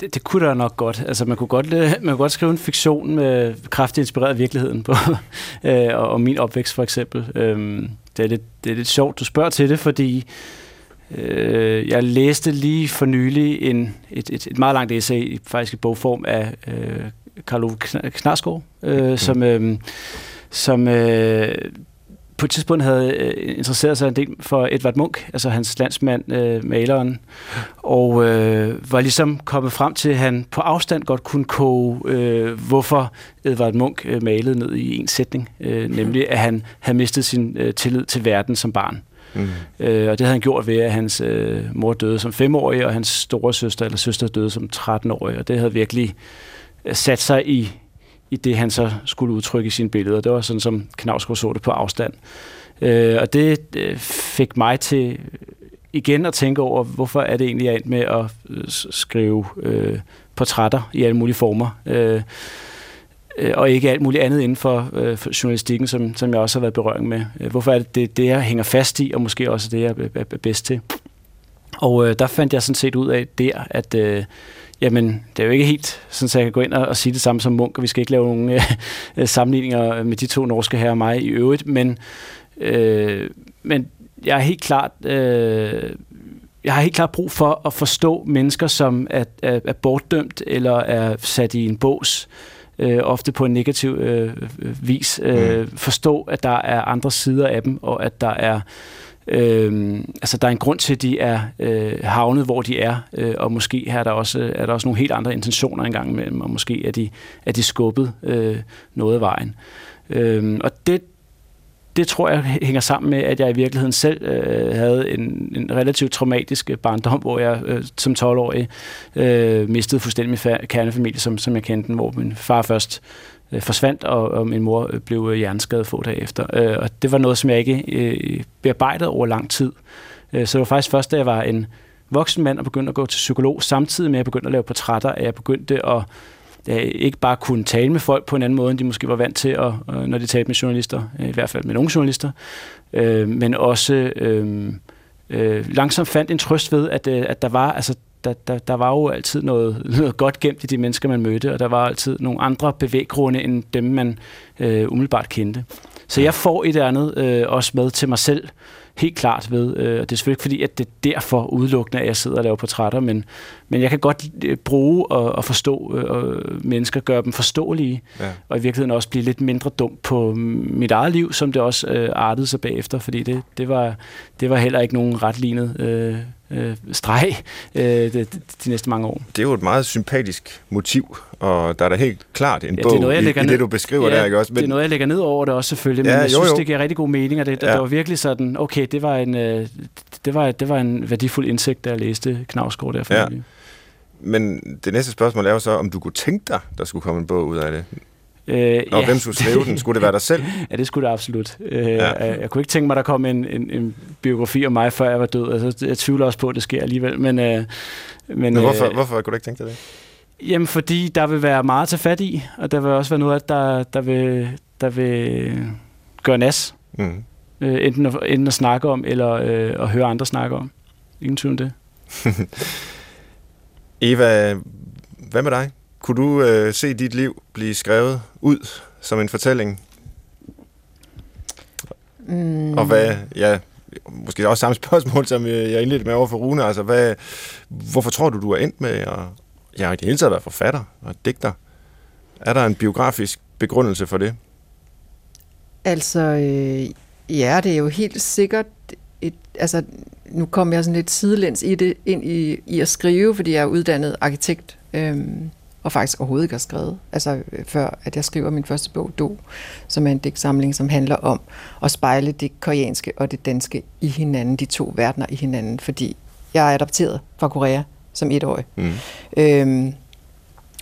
Det, det kunne der nok godt. Altså, man kunne godt, man kunne godt skrive en fiktion med kraftigt inspireret af virkeligheden på, øh, og, og min opvækst for eksempel. Øhm, det, er lidt, det er lidt sjovt, du spørger til det, fordi øh, jeg læste lige for nylig en, et, et, et meget langt essay, faktisk i bogform af øh, Karlo Knarsgaard, øh, mm. som, øh, som øh, på et tidspunkt havde øh, interesseret sig en del for Edvard Munch, altså hans landsmand, øh, maleren, og øh, var ligesom kommet frem til, at han på afstand godt kunne koge, øh, hvorfor Edvard Munch øh, malede ned i en sætning, øh, nemlig at han havde mistet sin øh, tillid til verden som barn. Mm. Øh, og det havde han gjort ved, at hans øh, mor døde som femårig, og hans store søster eller søster døde som 13-årig, og det havde virkelig øh, sat sig i i det, han så skulle udtrykke i sine billeder. Det var sådan, som Knavsgaard så det på afstand. Øh, og det øh, fik mig til igen at tænke over, hvorfor er det egentlig, jeg endt med at øh, skrive øh, portrætter i alle mulige former. Øh, øh, og ikke alt muligt andet inden for, øh, for journalistikken, som, som jeg også har været berøring med. Øh, hvorfor er det det, det, jeg hænger fast i, og måske også det, jeg er, er bedst til. Og øh, der fandt jeg sådan set ud af der, at øh, Jamen, det er jo ikke helt sådan, at jeg kan gå ind og, og sige det samme som Munk, og vi skal ikke lave nogen øh, sammenligninger med de to norske her og mig i øvrigt, men, øh, men jeg er helt klart... Øh, jeg har helt klart brug for at forstå mennesker, som er, er, er bortdømt eller er sat i en bås, øh, ofte på en negativ øh, vis. Øh, mm. Forstå, at der er andre sider af dem, og at der er Øh, Øhm, altså, der er en grund til, at de er øh, havnet, hvor de er, øh, og måske her er der, også, er der også nogle helt andre intentioner engang imellem, og måske er de, er de skubbet øh, noget af vejen. Øh, og det, det tror jeg hænger sammen med, at jeg i virkeligheden selv øh, havde en, en relativt traumatisk øh, barndom, hvor jeg øh, som 12-årig øh, mistede fuldstændig min kernefamilie, som, som jeg kendte den, hvor min far først øh, forsvandt, og, og min mor øh, blev øh, hjerneskadet få dage efter. Øh, og det var noget, som jeg ikke øh, bearbejdede over lang tid. Øh, så det var faktisk først, da jeg var en voksen mand og begyndte at gå til psykolog, samtidig med at jeg begyndte at lave portrætter, at jeg begyndte at øh, ikke bare kunne tale med folk på en anden måde, end de måske var vant til, øh, når de talte med journalister, øh, i hvert fald med nogle journalister, øh, men også øh, øh, langsomt fandt en trøst ved, at, øh, at der var, altså, der, der, der var jo altid noget, noget godt gemt i de mennesker, man mødte, og der var altid nogle andre bevæggrunde end dem, man øh, umiddelbart kendte. Så jeg får et eller andet øh, også med til mig selv, helt klart ved. Øh, det er selvfølgelig ikke fordi, at det er derfor udelukkende, at jeg sidder og laver portrætter, men, men jeg kan godt øh, bruge og, og forstå øh, mennesker, gøre dem forståelige, ja. og i virkeligheden også blive lidt mindre dum på mit eget liv, som det også øh, artede sig bagefter, fordi det, det, var, det var heller ikke nogen retlignet øh, øh, streg øh, de, de, næste mange år. Det er jo et meget sympatisk motiv, og der er da helt klart en ja, bog det er noget, jeg i, i det, du beskriver ja, der, ikke også? Men... det er noget, jeg lægger ned over det også selvfølgelig, men ja, jeg jo, synes, jo. det giver rigtig god mening, og det, ja. det var virkelig sådan, okay, det var en, øh, det var, det var en værdifuld indsigt, da jeg læste Knavsgaard der for ja. Men det næste spørgsmål er jo så, om du kunne tænke dig, der skulle komme en bog ud af det. Øh, Og hvem skulle skrive den? Skulle det være dig selv? Ja, det skulle det absolut. Øh, Ja. ja. Jeg kunne ikke tænke mig, at der kom en, en, en biografi om mig, før jeg var død. Altså, jeg tvivler også på, at det sker alligevel. Men, øh, men, Men hvorfor, øh, hvorfor kunne du ikke tænke dig det? Jamen, fordi der vil være meget til fat i, og der vil også være noget, der, der, vil, der vil gøre nas. Mm. Øh, enten, at, enten at snakke om, eller øh, at høre andre snakke om. Ingen tvivl om det. Eva, hvad med dig? Kunne du øh, se dit liv blive skrevet ud som en fortælling? Mm. Og hvad, ja, måske også samme spørgsmål, som øh, jeg indledte med over for Rune. Altså, hvad, hvorfor tror du, du er endt med at ja, i det hele taget være forfatter og digter? Er der en biografisk begrundelse for det? Altså, øh, ja, det er jo helt sikkert et, altså, nu kom jeg sådan lidt sidelæns i det, ind i, i at skrive, fordi jeg er uddannet arkitekt, øhm, og faktisk overhovedet ikke har skrevet, altså øh, før at jeg skriver min første bog, Do, som er en digtsamling, som handler om at spejle det koreanske og det danske i hinanden, de to verdener i hinanden, fordi jeg er adopteret fra Korea som etårig. Mm. Øhm,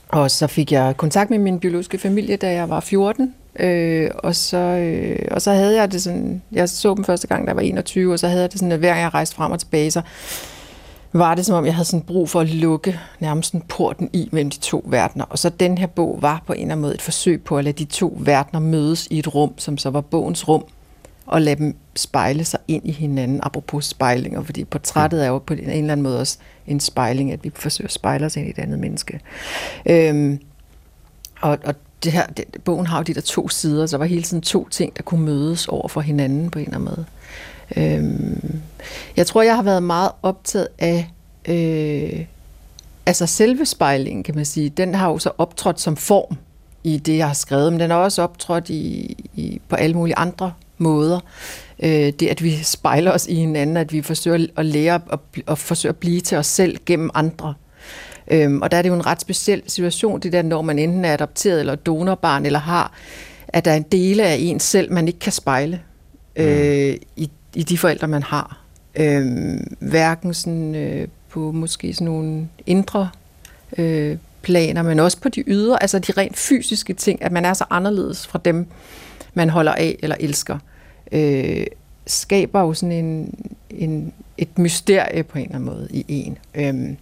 og så fik jeg kontakt med min biologiske familie, da jeg var 14. Øh, og, så, øh, og så havde jeg det sådan, jeg så dem første gang, da jeg var 21, og så havde jeg det sådan, at hver gang jeg rejste frem og tilbage, så var det som om, jeg havde sådan brug for at lukke nærmest sådan porten i mellem de to verdener. Og så den her bog var på en eller anden måde et forsøg på at lade de to verdener mødes i et rum, som så var bogens rum, og lade dem spejle sig ind i hinanden, apropos spejlinger, fordi portrættet er jo på en eller anden måde også en spejling, at vi forsøger at spejle os ind i et andet menneske. Øhm, og, og det her, det, bogen har jo de der to sider, så der var hele tiden to ting, der kunne mødes over for hinanden på en eller anden måde. Øhm, jeg tror, jeg har været meget optaget af øh, altså selve spejlingen, kan man sige. Den har jo så optrådt som form i det, jeg har skrevet, men den har også optrådt i, i, på alle mulige andre måder. Øh, det, at vi spejler os i hinanden, at vi forsøger at lære at, og forsøger at blive til os selv gennem andre. Øhm, og der er det jo en ret speciel situation, det der, når man enten er adopteret eller donorbarn, eller har, at der er en dele af en selv, man ikke kan spejle øh, i, i de forældre, man har. Øhm, hverken sådan, øh, på måske sådan nogle indre øh, planer, men også på de ydre, altså de rent fysiske ting, at man er så anderledes fra dem, man holder af eller elsker, øh, skaber jo sådan en, en, et mysterie på en eller anden måde i en. Øhm,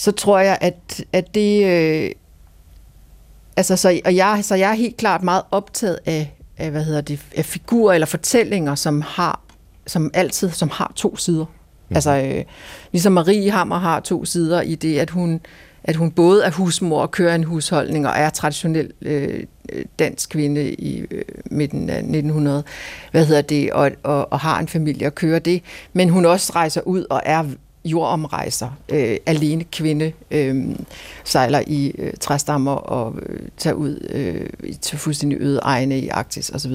så tror jeg, at, at det... Øh, altså, så, og jeg, så jeg er helt klart meget optaget af, af, hvad hedder det, af figurer eller fortællinger, som har som altid som har to sider. Mm. Altså, øh, ligesom Marie Hammer har to sider i det, at hun, at hun både er husmor og kører en husholdning og er traditionel øh, dansk kvinde i øh, midten af 1900, hvad hedder det, og, og, og har en familie og kører det, men hun også rejser ud og er jordomrejser, øh, alene kvinde, øh, sejler i øh, træstammer og øh, tager ud øh, til fuldstændig øde egne i Arktis osv.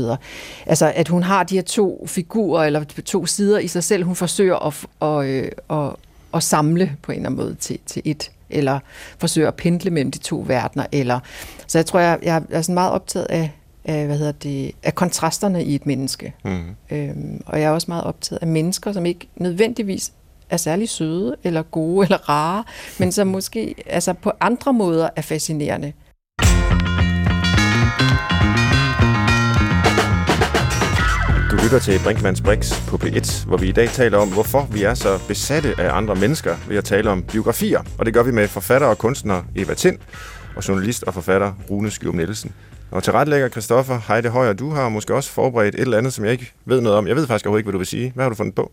Altså, at hun har de her to figurer, eller to sider i sig selv, hun forsøger at, og, øh, at, at samle på en eller anden måde til, til et, eller forsøger at pendle mellem de to verdener, eller, så jeg tror, jeg, jeg er sådan meget optaget af, af, hvad hedder det, af kontrasterne i et menneske. Mm. Øhm, og jeg er også meget optaget af mennesker, som ikke nødvendigvis er særlig søde, eller gode, eller rare, men som måske altså på andre måder er fascinerende. Du lytter til Brinkmanns Brix på P1, hvor vi i dag taler om, hvorfor vi er så besatte af andre mennesker ved at tale om biografier. Og det gør vi med forfatter og kunstner Eva Tind og journalist og forfatter Rune Skyum Nielsen. Og til retlægger Christoffer Heide Højer, du har måske også forberedt et eller andet, som jeg ikke ved noget om. Jeg ved faktisk overhovedet ikke, hvad du vil sige. Hvad har du fundet på?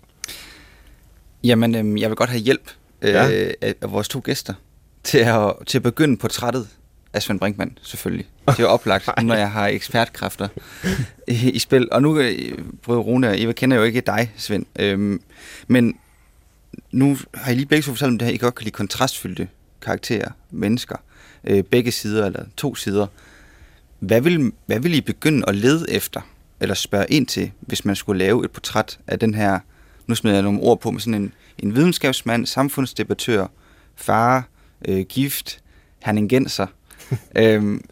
Jamen, øhm, jeg vil godt have hjælp øh, Ja. af, af vores to gæster til at, til at begynde portrættet af Svend Brinkmann, selvfølgelig. Det er jo oplagt, når jeg har ekspertkræfter i, i spil. Og nu, øh, både Rune og Eva, kender jo ikke dig, Svend. Øhm, men nu har I lige begge to fortalt om det her, I godt kan lide kontrastfyldte karakterer, mennesker. Øh, begge sider, eller to sider. Hvad vil, hvad vil I begynde at lede efter, eller spørge ind til, hvis man skulle lave et portræt af den her, nu smider jeg nogle ord på, med sådan en, en videnskabsmand, samfundsdebattør, far, øh, gift, herningenser. øhm,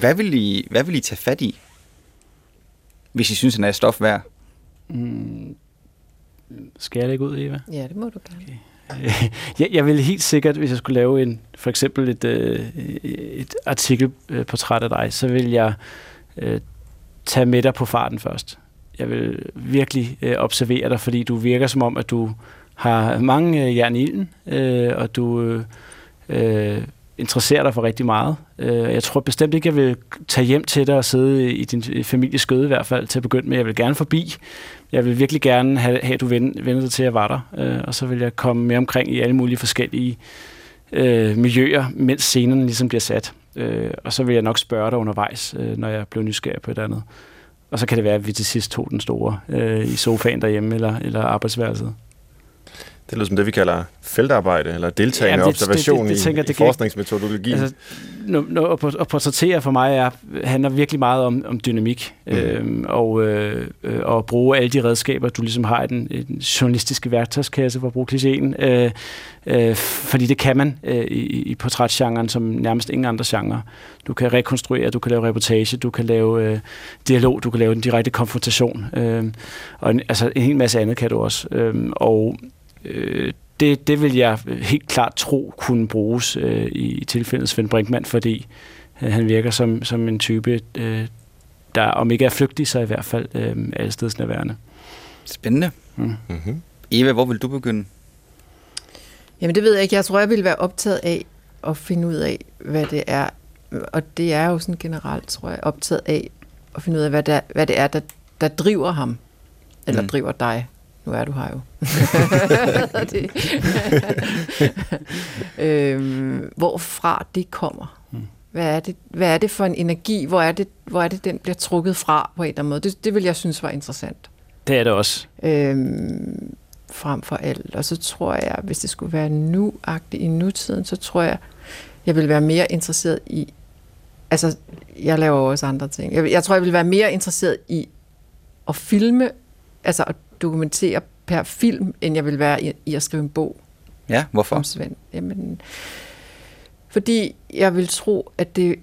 hvad, vil I, hvad vil I tage fat i, hvis I synes, han er et stof værd? Mm, skal jeg lægge ud, Eva? Ja, det må du gerne. jeg, jeg vil helt sikkert, hvis jeg skulle lave en, for eksempel et, øh, et artikelportræt af dig, så vil jeg øh, tage med dig på farten først. Jeg vil virkelig øh, observere dig, fordi du virker som om, at du har mange øh, jern i ilden, øh, og du øh, øh, interesserer dig for rigtig meget. Øh, jeg tror bestemt ikke, jeg vil tage hjem til dig og sidde i din families skøde i hvert fald til at begynde med. Jeg vil gerne forbi. Jeg vil virkelig gerne have, have at du vender dig til, at jeg var der. Øh, og så vil jeg komme mere omkring i alle mulige forskellige øh, miljøer, mens scenerne ligesom bliver sat. Øh, og så vil jeg nok spørge dig undervejs, øh, når jeg bliver nysgerrig på et andet. Og så kan det være, at vi til sidst tog den store øh, i sofaen derhjemme eller, eller arbejdsværelset. Det lyder som det, vi kalder feltarbejde, eller deltagende ja, det, observation det, det, det, tænker, i, det i forskningsmetodologi. Altså, når, at portrættere for mig er, handler virkelig meget om, om dynamik, mm. øhm, og, øh, og bruge alle de redskaber, du ligesom har i den, i den journalistiske værktøjskasse, for at bruge klichéen, øh, øh, fordi det kan man øh, i, i portrætgenren som nærmest ingen andre genre. Du kan rekonstruere, du kan lave reportage, du kan lave øh, dialog, du kan lave en direkte konfrontation, øh, og en, altså en hel masse andet kan du også. Øh, og øh, det, det vil jeg helt klart tro kunne bruges øh, i tilfældet Svend Brinkmann, fordi øh, han virker som, som en type, øh, der om ikke er flygtig, så i hvert fald øh, allestedsnærværende. Spændende. Mm. Mm-hmm. Eva, hvor vil du begynde? Jamen det ved jeg ikke. Jeg tror, jeg vil være optaget af at finde ud af, hvad det er. Og det er jo sådan generelt, tror jeg, optaget af at finde ud af, hvad det er, hvad det er der, der driver ham. Eller mm. driver dig. Nu er du her jo. det. øhm, hvorfra det kommer. Hvad er det, hvad er det for en energi? Hvor er, det, hvor er det, den bliver trukket fra på en eller anden måde? Det, det vil jeg synes var interessant. Det er det også. Øhm, frem for alt. Og så tror jeg, hvis det skulle være nu-agtigt i nutiden, så tror jeg, jeg vil være mere interesseret i... Altså, jeg laver også andre ting. Jeg, jeg tror, jeg vil være mere interesseret i at filme, altså at dokumentere per film, end jeg vil være i, i at skrive en bog. Ja, hvorfor? Om Svend. Jamen, fordi jeg vil tro, at det...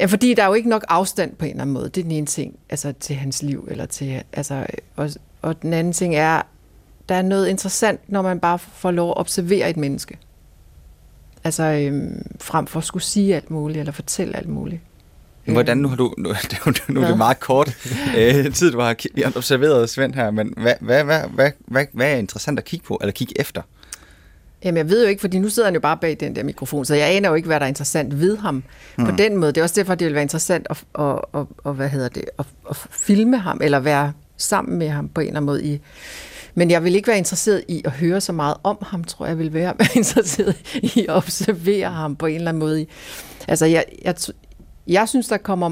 Ja, fordi der er jo ikke nok afstand på en eller anden måde. Det er den ene ting, altså til hans liv. Eller til, altså, og, og den anden ting er, der er noget interessant, når man bare får lov at observere et menneske. Altså øhm, frem for at skulle sige alt muligt, eller fortælle alt muligt. Hvordan nu har du, nu, nu er det meget kort øh, tid, du har, observeret Svend her, men hvad, hvad, hvad, hvad, hvad, hvad er interessant at kigge på, eller kigge efter? Jamen, jeg ved jo ikke, fordi nu sidder han jo bare bag den der mikrofon, så jeg aner jo ikke, hvad der er interessant ved ham hmm. på den måde. Det er også derfor, det vil være interessant at, at, at, at, hvad hedder det, at, at filme ham, eller være sammen med ham på en eller anden måde i, men jeg vil ikke være interesseret i at høre så meget om ham, tror jeg, jeg vil være interesseret i at observere ham på en eller anden måde. Altså, jeg, jeg, jeg synes, der, kommer,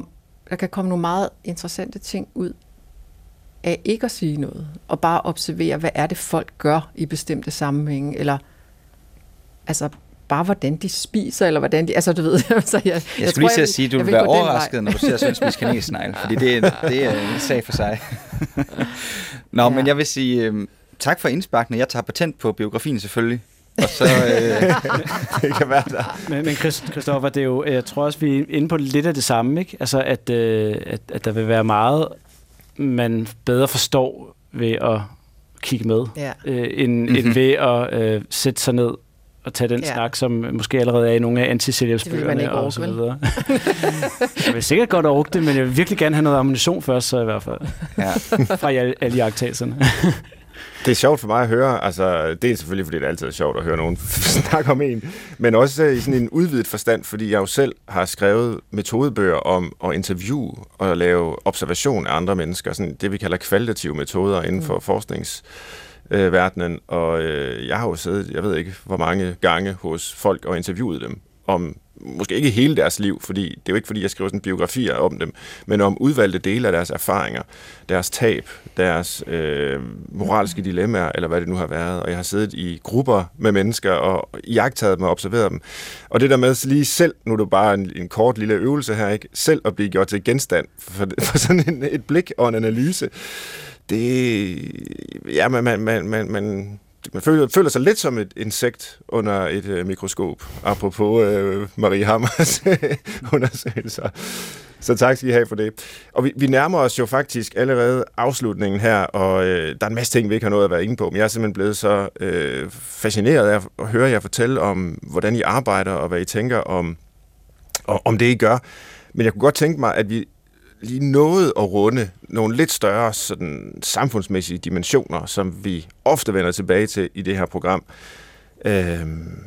der kan komme nogle meget interessante ting ud af ikke at sige noget, og bare observere, hvad er det, folk gør i bestemte sammenhænge, eller altså bare hvordan de spiser, eller hvordan de... Altså, du ved... så jeg, jeg, jeg skulle lige til at sige, at du vil være overrasket, når du ser Svends kanelsnegl, fordi det, er, det er en sag for sig. Nå, ja. men jeg vil sige øh, tak for indsparkene. Jeg tager patent på biografien selvfølgelig. Og så, øh, det kan være der. Men, men Christoffer, det er jo, jeg tror også, vi er inde på lidt af det samme, ikke? Altså, at, øh, at, at der vil være meget, man bedre forstår ved at kigge med, ja. øh, end, mm-hmm. end ved at øh, sætte sig ned og tage den ja. snak, som måske allerede er i nogle af antisælgelsbøgerne og så videre. jeg vil sikkert godt orke det, men jeg vil virkelig gerne have noget ammunition først, så i hvert fald. Ja. Fra alle, alle jagttagelserne. Det er sjovt for mig at høre, altså det er selvfølgelig, fordi det altid er sjovt at høre nogen snakke om en, men også i sådan en udvidet forstand, fordi jeg jo selv har skrevet metodebøger om at interviewe og lave observation af andre mennesker, sådan det vi kalder kvalitative metoder inden for mm. forskningsverdenen, og øh, jeg har jo siddet, jeg ved ikke hvor mange gange hos folk og interviewet dem om måske ikke hele deres liv, fordi det er jo ikke fordi, jeg skriver sådan biografier om dem, men om udvalgte dele af deres erfaringer, deres tab, deres øh, moralske dilemmaer, eller hvad det nu har været. Og jeg har siddet i grupper med mennesker og jagtet dem og observeret dem. Og det der med lige selv, nu er det bare en, en kort lille øvelse her, ikke? selv at blive gjort til genstand for, for sådan en, et blik og en analyse, det, ja, man, man, man, man, man man føler, føler sig lidt som et insekt under et øh, mikroskop, apropos øh, Marie Hammers undersøgelser. Så tak skal I have for det. Og vi, vi nærmer os jo faktisk allerede afslutningen her, og øh, der er en masse ting, vi ikke har nået at være inde på, men jeg er simpelthen blevet så øh, fascineret af at høre jer fortælle om, hvordan I arbejder, og hvad I tænker om, og, om det, I gør. Men jeg kunne godt tænke mig, at vi lige nået at runde nogle lidt større sådan, samfundsmæssige dimensioner, som vi ofte vender tilbage til i det her program. Øhm,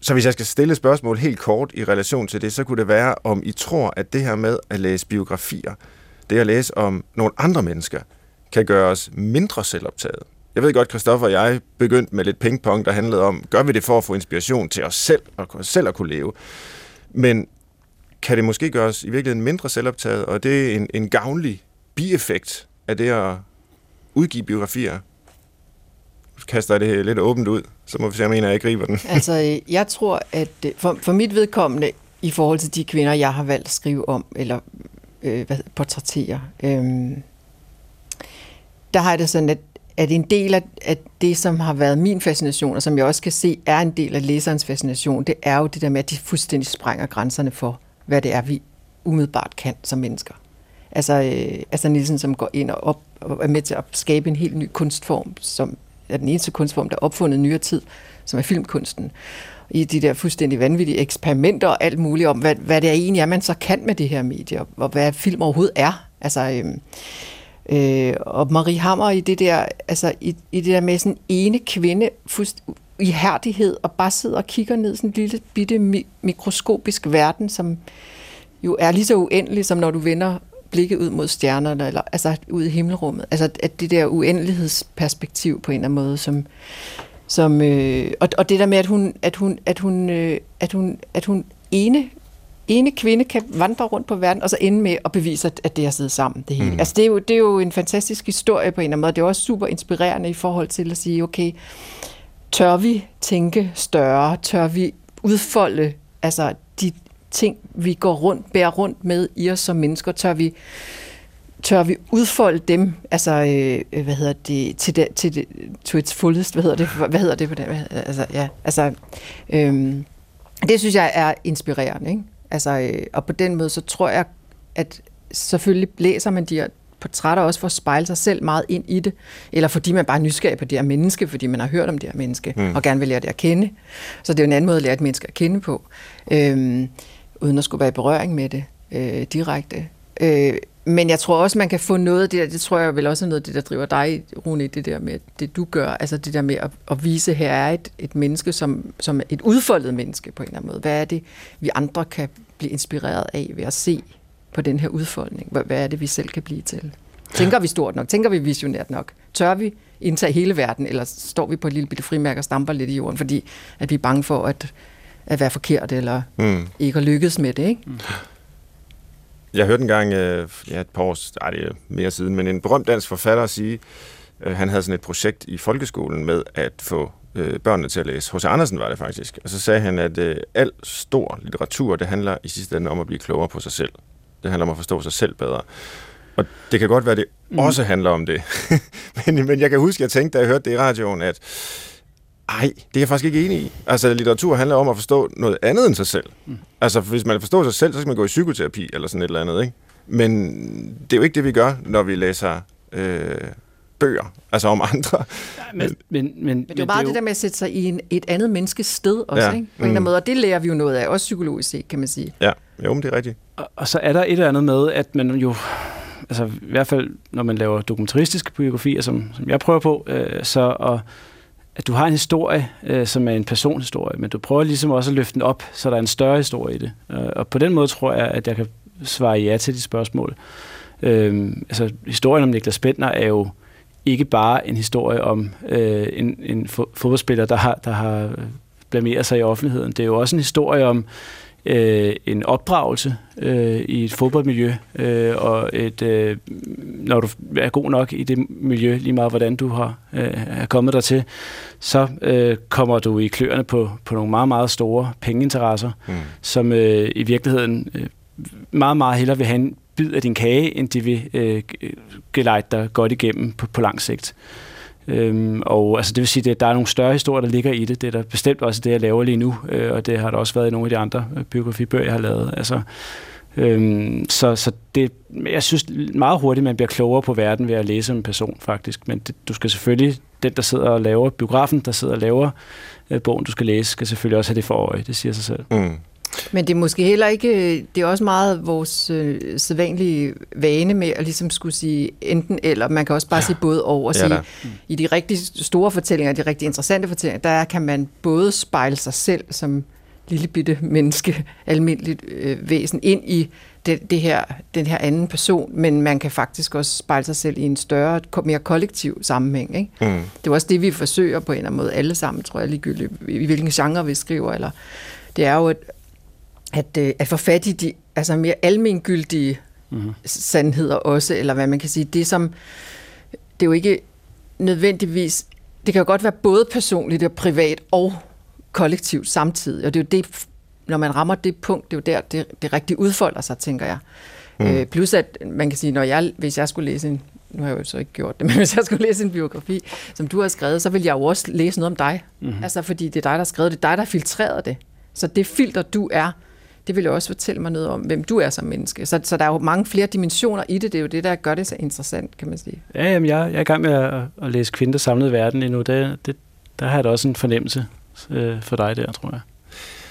så hvis jeg skal stille et spørgsmål helt kort i relation til det, så kunne det være, om I tror, at det her med at læse biografier, det at læse om nogle andre mennesker, kan gøre os mindre selvoptaget. Jeg ved godt, Christoffer og jeg begyndte med lidt pingpong, der handlede om, gør vi det for at få inspiration til os selv, og selv at kunne leve. Men kan det måske gøre os i virkeligheden mindre selvoptaget, og det er en, en gavnlig bieffekt af det at udgive biografier. Kaster det lidt åbent ud, så må vi se, om en af jer griber den. altså, jeg tror, at øh, for, for mit vedkommende, i forhold til de kvinder, jeg har valgt at skrive om, eller øh, hvad, portrættere, øh, der har jeg det sådan, at, at en del af, af det, som har været min fascination, og som jeg også kan se er en del af læserens fascination, det er jo det der med, at de fuldstændig sprænger grænserne for, hvad det er, vi umiddelbart kan som mennesker. Altså, øh, altså Nielsen, som går ind og, op, og er med til at skabe en helt ny kunstform, som er den eneste kunstform, der er opfundet i nyere tid, som er filmkunsten. I de der fuldstændig vanvittige eksperimenter og alt muligt om, hvad, hvad det er egentlig er, man så kan med det her medie, og hvad film overhovedet er. Altså, øh, øh, og Marie Hammer i det der, altså i, i det der med sådan ene kvinde, ihærdighed og bare sidder og kigger ned i sådan en lille bitte mi- mikroskopisk verden, som jo er lige så uendelig, som når du vender blikket ud mod stjernerne, eller altså ud i himmelrummet. Altså at det der uendelighedsperspektiv på en eller anden måde, som, som øh, og, og det der med, at hun, at hun, at hun, øh, at hun, at hun ene ene kvinde kan vandre rundt på verden, og så ende med at bevise, at det har siddet sammen, det hele. Mm. Altså, det er, jo, det er jo en fantastisk historie på en eller anden måde. Det er også super inspirerende i forhold til at sige, okay, tør vi tænke større? Tør vi udfolde altså, de ting, vi går rundt, bærer rundt med i os som mennesker? Tør vi, tør vi udfolde dem, altså, øh, hvad hedder det, til det, til det, to its fullest, hvad hedder det, hvad hedder det på det? Altså, ja, altså, øh, det synes jeg er inspirerende, ikke? Altså, øh, og på den måde, så tror jeg, at selvfølgelig læser man de her portrætter også for at spejle sig selv meget ind i det, eller fordi man bare er nysgerrig på det her menneske, fordi man har hørt om det her menneske, mm. og gerne vil lære det at kende. Så det er jo en anden måde at lære et menneske at kende på, øhm, uden at skulle være i berøring med det øh, direkte. Øh, men jeg tror også, man kan få noget af det der, det tror jeg vel også er noget af det, der driver dig, Rune, det der med det, du gør, altså det der med at, at vise, her er et, et menneske, som, som et udfoldet menneske på en eller anden måde. Hvad er det, vi andre kan blive inspireret af ved at se på den her udfoldning? Hvad, er det, vi selv kan blive til? Tænker vi stort nok? Tænker vi visionært nok? Tør vi indtage hele verden, eller står vi på et lille bitte frimærke og stamper lidt i jorden, fordi at vi er bange for at, at være forkert, eller mm. ikke at lykkes med det, ikke? Mm. Jeg hørte engang, øh, ja, et par år, ej, det er mere siden, men en berømt dansk forfatter sige, øh, han havde sådan et projekt i folkeskolen med at få øh, børnene til at læse. H.C. Andersen var det faktisk. Og så sagde han, at øh, al stor litteratur, det handler i sidste ende om at blive klogere på sig selv. Det handler om at forstå sig selv bedre. Og det kan godt være, det mm. også handler om det. men, men jeg kan huske, at jeg tænkte, da jeg hørte det i radioen, at ej, det er jeg faktisk ikke enig i. Altså, litteratur handler om at forstå noget andet end sig selv. Mm. Altså, hvis man forstår sig selv, så skal man gå i psykoterapi eller sådan et eller andet, ikke? Men det er jo ikke det, vi gør, når vi læser øh, bøger, altså om andre. Ja, men, men, men, men det er jo bare det, det der med at sætte sig i en, et andet menneskes sted også, ja. ikke? På mm. en eller anden mm. måde, og det lærer vi jo noget af, også psykologisk set, kan man sige. Ja, jo, men det er rigtigt. Og, og så er der et eller andet med, at man jo, altså i hvert fald, når man laver dokumentaristiske biografier, som, som jeg prøver på, øh, så at at du har en historie, øh, som er en personhistorie, men du prøver ligesom også at løfte den op, så der er en større historie i det. Øh, og på den måde tror jeg, at jeg kan svare ja til de spørgsmål. Øh, altså, historien om Niklas Bentner er jo ikke bare en historie om øh, en, en fodboldspiller, der har, der har blameret sig i offentligheden. Det er jo også en historie om øh, en opdragelse øh, i et fodboldmiljø, øh, og et, øh, når du er god nok i det miljø, lige meget hvordan du har øh, er kommet der til, så øh, kommer du i kløerne på, på nogle meget, meget store pengeinteresser, mm. som øh, i virkeligheden øh, meget, meget hellere vil have en bid af din kage, end de vil øh, øh, gelejte dig godt igennem på, på lang sigt. Øhm, og altså, det vil sige, at der er nogle større historier, der ligger i det. Det er der bestemt også det, jeg laver lige nu, øh, og det har der også været i nogle af de andre øh, biografibøger, jeg har lavet. Altså, øhm, så, så det, jeg synes meget hurtigt, man bliver klogere på verden ved at læse en person, faktisk. Men det, du skal selvfølgelig, den der sidder og laver, biografen, der sidder og laver øh, bogen, du skal læse, skal selvfølgelig også have det for øje. Det siger sig selv. Mm. Men det er måske heller ikke, det er også meget vores øh, sædvanlige vane med at ligesom skulle sige enten eller. Man kan også bare ja. sige både og og sige, ja, i de rigtig store fortællinger, de rigtig interessante fortællinger, der kan man både spejle sig selv som lille bitte menneske, almindeligt øh, væsen, ind i det, det her, den her anden person, men man kan faktisk også spejle sig selv i en større, mere kollektiv sammenhæng. Ikke? Mm. Det er også det, vi forsøger på en eller anden måde alle sammen, tror jeg, ligegyldigt i hvilken genre vi skriver, eller det er jo at, at, øh, at få fat i de altså mere almengyldige mm-hmm. sandheder også, eller hvad man kan sige. Det som, det er jo ikke nødvendigvis, det kan jo godt være både personligt og privat og kollektivt samtidig, og det er jo det, når man rammer det punkt, det er jo der, det, det rigtig udfolder sig, tænker jeg. Mm. Øh, plus at man kan sige, når jeg, hvis jeg skulle læse en, nu har jeg jo så ikke gjort det, men hvis jeg skulle læse en biografi, som du har skrevet, så vil jeg jo også læse noget om dig. Mm-hmm. Altså fordi det er dig, der har skrevet det, det er dig, der har filtreret det. Så det filter, du er, det vil jo også fortælle mig noget om, hvem du er som menneske. Så, så der er jo mange flere dimensioner i det. Det er jo det, der gør det så interessant, kan man sige. Ja, jamen, jeg, jeg er i gang med at, at læse Kvinder samlede verden endnu. Det, det, der har jeg da også en fornemmelse øh, for dig der, tror jeg.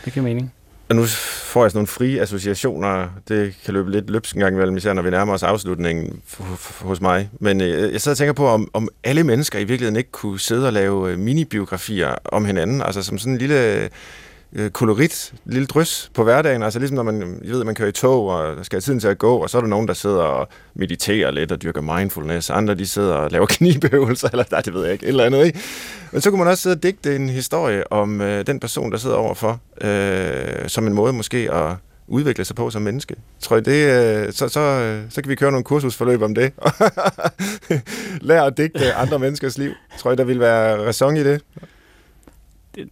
Det giver mening. Og nu får jeg sådan nogle frie associationer. Det kan løbe lidt løbsk en gang imellem, især når vi nærmer os afslutningen hos mig. Men øh, jeg sidder og tænker på, om, om alle mennesker i virkeligheden ikke kunne sidde og lave øh, minibiografier om hinanden. Altså som sådan en lille øh, kolorit, lille drys på hverdagen. Altså ligesom når man, jeg ved, man kører i tog og skal have tiden til at gå, og så er der nogen, der sidder og mediterer lidt og dyrker mindfulness. Andre, de sidder og laver knibeøvelser, eller der, det ved jeg ikke, et eller andet, ikke? Men så kunne man også sidde og digte en historie om øh, den person, der sidder overfor, øh, som en måde måske at udvikle sig på som menneske. Tror jeg, det, øh, så, så, øh, så kan vi køre nogle kursusforløb om det. Lære at digte andre menneskers liv. Tror jeg, der vil være ræson i det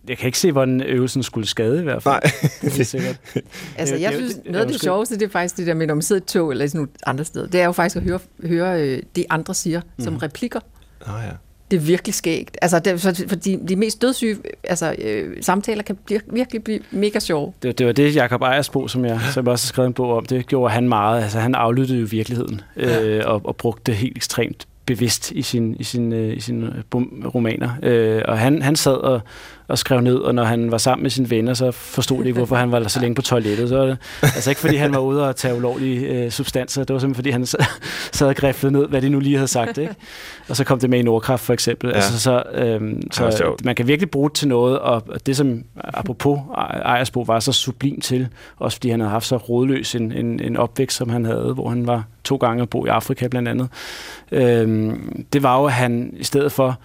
jeg kan ikke se, hvordan øvelsen skulle skade i hvert fald. Nej. det er sikkert. altså, jeg synes, noget af det sjoveste, det er faktisk det der med, når man sidder i tog eller sådan nogle andre steder, det er jo faktisk at høre, høre øh, det, andre siger mm. som replikker. Oh, ja. Det er virkelig skægt. Altså, det, for, for de, de mest dødssyge altså, øh, samtaler kan blive, virkelig blive mega sjove. Det, det var det, Jacob Ejersbo, som jeg, som jeg også har skrevet en bog om, det gjorde han meget. Altså, han aflyttede jo virkeligheden ja. øh, og, og brugte det helt ekstremt bevidst i sin, i sin, øh, i sin romaner. Øh, og han, han sad og, og skrev ned, og når han var sammen med sine venner, så forstod de ikke, hvorfor han var så længe på toilettet. Så var det, altså ikke fordi han var ude og tage ulovlige øh, substanser, det var simpelthen fordi han sad og griflede ned, hvad de nu lige havde sagt. Ikke? Og så kom det med i Nordkraft for eksempel. Ja. Altså, så øh, så man kan virkelig bruge det til noget, og det som apropos Ejersbo var så sublim til, også fordi han havde haft så rådløs en, en, en opvækst, som han havde, hvor han var to gange at bo i Afrika blandt andet. Øh, det var jo, at han i stedet for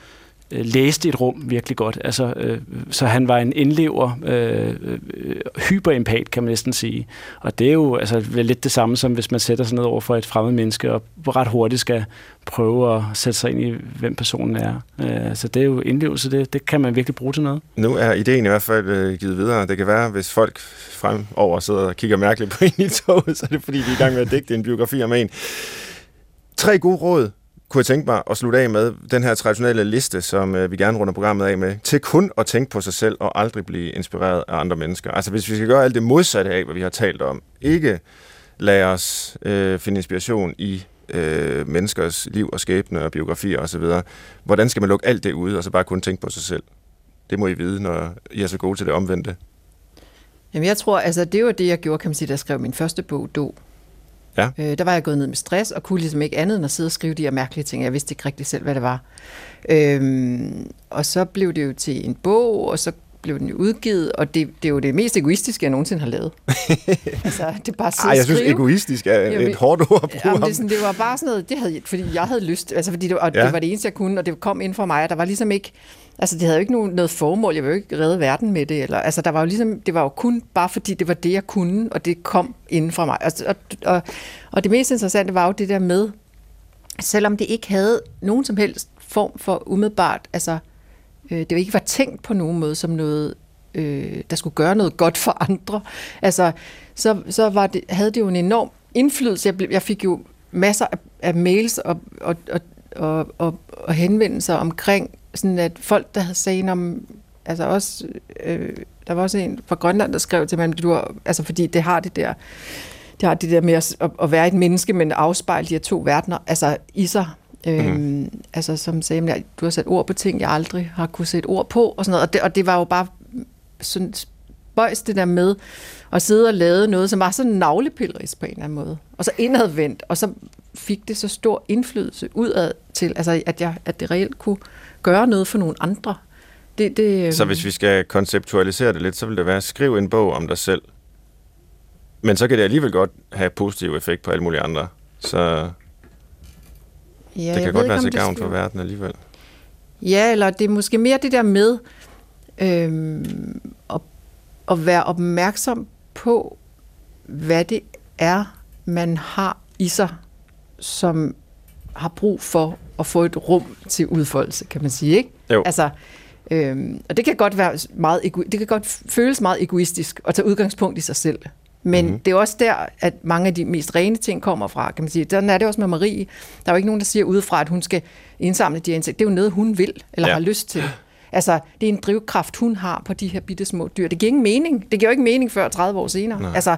øh, læste et rum virkelig godt. Altså, øh, så han var en indlever, øh, øh hyperempat, kan man næsten sige. Og det er jo altså, lidt det samme, som hvis man sætter sig ned over for et fremmed menneske, og ret hurtigt skal prøve at sætte sig ind i, hvem personen er. Øh, så det er jo indlevelse, det, det kan man virkelig bruge til noget. Nu er ideen i hvert fald øh, givet videre. Det kan være, hvis folk fremover sidder og kigger mærkeligt på en i toget, så er det fordi, de er i gang med at digte en biografi om en. Tre gode råd kunne jeg tænke mig at slutte af med den her traditionelle liste, som øh, vi gerne runder programmet af med, til kun at tænke på sig selv og aldrig blive inspireret af andre mennesker. Altså hvis vi skal gøre alt det modsatte af, hvad vi har talt om, ikke lade os øh, finde inspiration i øh, menneskers liv og skæbne og biografier osv., hvordan skal man lukke alt det ud og så bare kun tænke på sig selv? Det må I vide, når I er så gode til det omvendte. Jamen jeg tror, altså det var det, jeg gjorde, kan man sige, da jeg skrev min første bog, Do. Ja. Øh, der var jeg gået ned med stress, og kunne ligesom ikke andet end at sidde og skrive de her mærkelige ting. Jeg vidste ikke rigtig selv, hvad det var. Øhm, og så blev det jo til en bog, og så blev den udgivet, og det, det er jo det mest egoistiske, jeg nogensinde har lavet. altså, det er bare Ej, jeg synes, egoistisk er jamen, et hårdt ord at bruge jamen, det, sådan, det var bare sådan noget, det havde, fordi jeg havde lyst, altså fordi det, og ja. det var det eneste, jeg kunne, og det kom ind fra mig, og der var ligesom ikke, altså det havde jo ikke nogen, noget formål, jeg ville jo ikke redde verden med det, eller, altså der var jo ligesom, det var jo kun bare fordi, det var det, jeg kunne, og det kom inden fra mig. Altså, og, og, og det mest interessante var jo det der med, selvom det ikke havde nogen som helst form for umiddelbart, altså øh, det ikke var tænkt på nogen måde som noget, øh, der skulle gøre noget godt for andre, altså, så, så var det, havde det jo en enorm indflydelse. Jeg, blev, jeg fik jo masser af, af mails og, og, og og, og, og henvendelser omkring, sådan at folk, der havde sagt om, altså også, øh, der var også en fra Grønland, der skrev til mig, du har, altså fordi det har det der, det har det der med at, at være et menneske, men afspejle de her to verdener, altså i sig. Øhm, mm. Altså som sagde, at du har sat ord på ting, jeg aldrig har kunne sætte ord på, og sådan noget. Og det, og det var jo bare sådan spøjs det der med at sidde og lave noget, som var så navlepillerisk på en eller anden måde. Og så indadvendt, og så fik det så stor indflydelse udad til, altså at, jeg, at det reelt kunne gøre noget for nogle andre. Det, det, øhm... Så hvis vi skal konceptualisere det lidt, så vil det være, at skriv en bog om dig selv. Men så kan det alligevel godt have positiv effekt på alle mulige andre. Så ja, det kan godt være til gavn for verden alligevel. Ja, eller det er måske mere det der med øhm, at, at være opmærksom på, hvad det er, man har i sig, som har brug for at få et rum til udfoldelse, kan man sige, ikke? Jo. Altså, øhm, og det kan godt være meget ego- det kan godt føles meget egoistisk at tage udgangspunkt i sig selv. Men mm-hmm. det er også der, at mange af de mest rene ting kommer fra, kan man sige. Sådan er det også med Marie. Der er jo ikke nogen, der siger udefra, at hun skal indsamle de her insekter. Det er jo noget, hun vil, eller ja. har lyst til. Altså, det er en drivkraft, hun har på de her bitte små dyr. Det giver ingen mening. Det giver jo ikke mening før 30 år senere. Nej. Altså,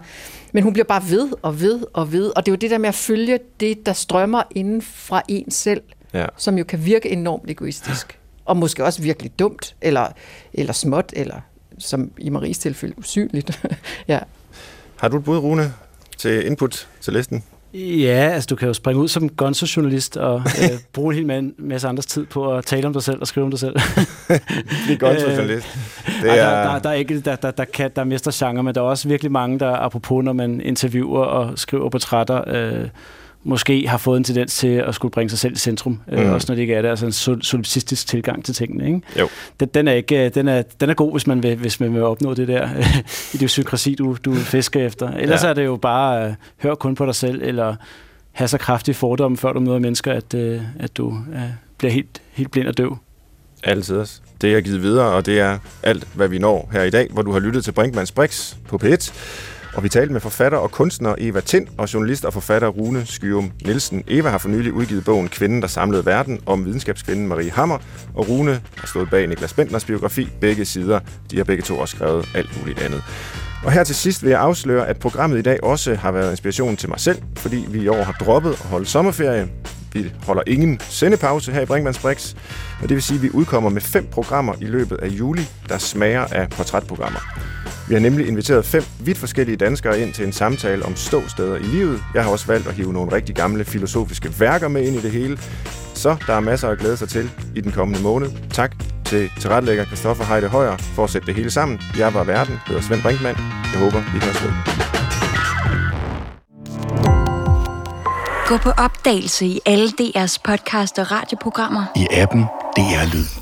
men hun bliver bare ved og ved og ved. Og det er jo det der med at følge det, der strømmer inden fra en selv, ja. som jo kan virke enormt egoistisk. Og måske også virkelig dumt, eller, eller småt, eller som i Maries tilfælde usynligt. ja. Har du et bud, Rune, til input til listen? Ja, altså du kan jo springe ud som gonzo-journalist og øh, bruge en hel masse andres tid på at tale om dig selv og skrive om dig selv. Blive gonzo-journalist. Det er... Ej, der, der, der, er ikke, der, der, der, kan, der er mestergenre, men der er også virkelig mange, der apropos, når man interviewer og skriver portrætter, øh, måske har fået en tendens til at skulle bringe sig selv i centrum, øh, mm. øh, også når det ikke er det, altså en solipsistisk tilgang til tingene. Ikke? Jo. Den, den, er ikke, den, er, den er god, hvis man vil, hvis man vil opnå det der idiosynkrasi, du, du fisker efter. Ellers ja. er det jo bare, uh, hør kun på dig selv, eller have så kraftige fordomme, før du møder mennesker, at, uh, at du uh, bliver helt, helt blind og døv. Altid også. Det er givet videre, og det er alt, hvad vi når her i dag, hvor du har lyttet til Brinkmanns Brix på P1. Og vi talte med forfatter og kunstner Eva Tind og journalist og forfatter Rune Skyum Nielsen. Eva har for nylig udgivet bogen Kvinden, der samlede verden om videnskabskvinden Marie Hammer, og Rune har stået bag Niklas Bentners biografi Begge sider. De har begge to også skrevet alt muligt andet. Og her til sidst vil jeg afsløre, at programmet i dag også har været inspiration til mig selv, fordi vi i år har droppet at holde sommerferie. Vi holder ingen sendepause her i Brinkmanns Brix, og det vil sige, at vi udkommer med fem programmer i løbet af juli, der smager af portrætprogrammer. Vi har nemlig inviteret fem vidt forskellige danskere ind til en samtale om ståsteder i livet. Jeg har også valgt at hive nogle rigtig gamle filosofiske værker med ind i det hele. Så der er masser at glæde sig til i den kommende måned. Tak til tilrettelægger Christoffer Heide Højer for at sætte det hele sammen. Jeg var verden, hedder Svend Brinkmann. Jeg håber, vi høres ved. Gå på opdagelse i alle DR's podcast og radioprogrammer. I appen DR Lyd.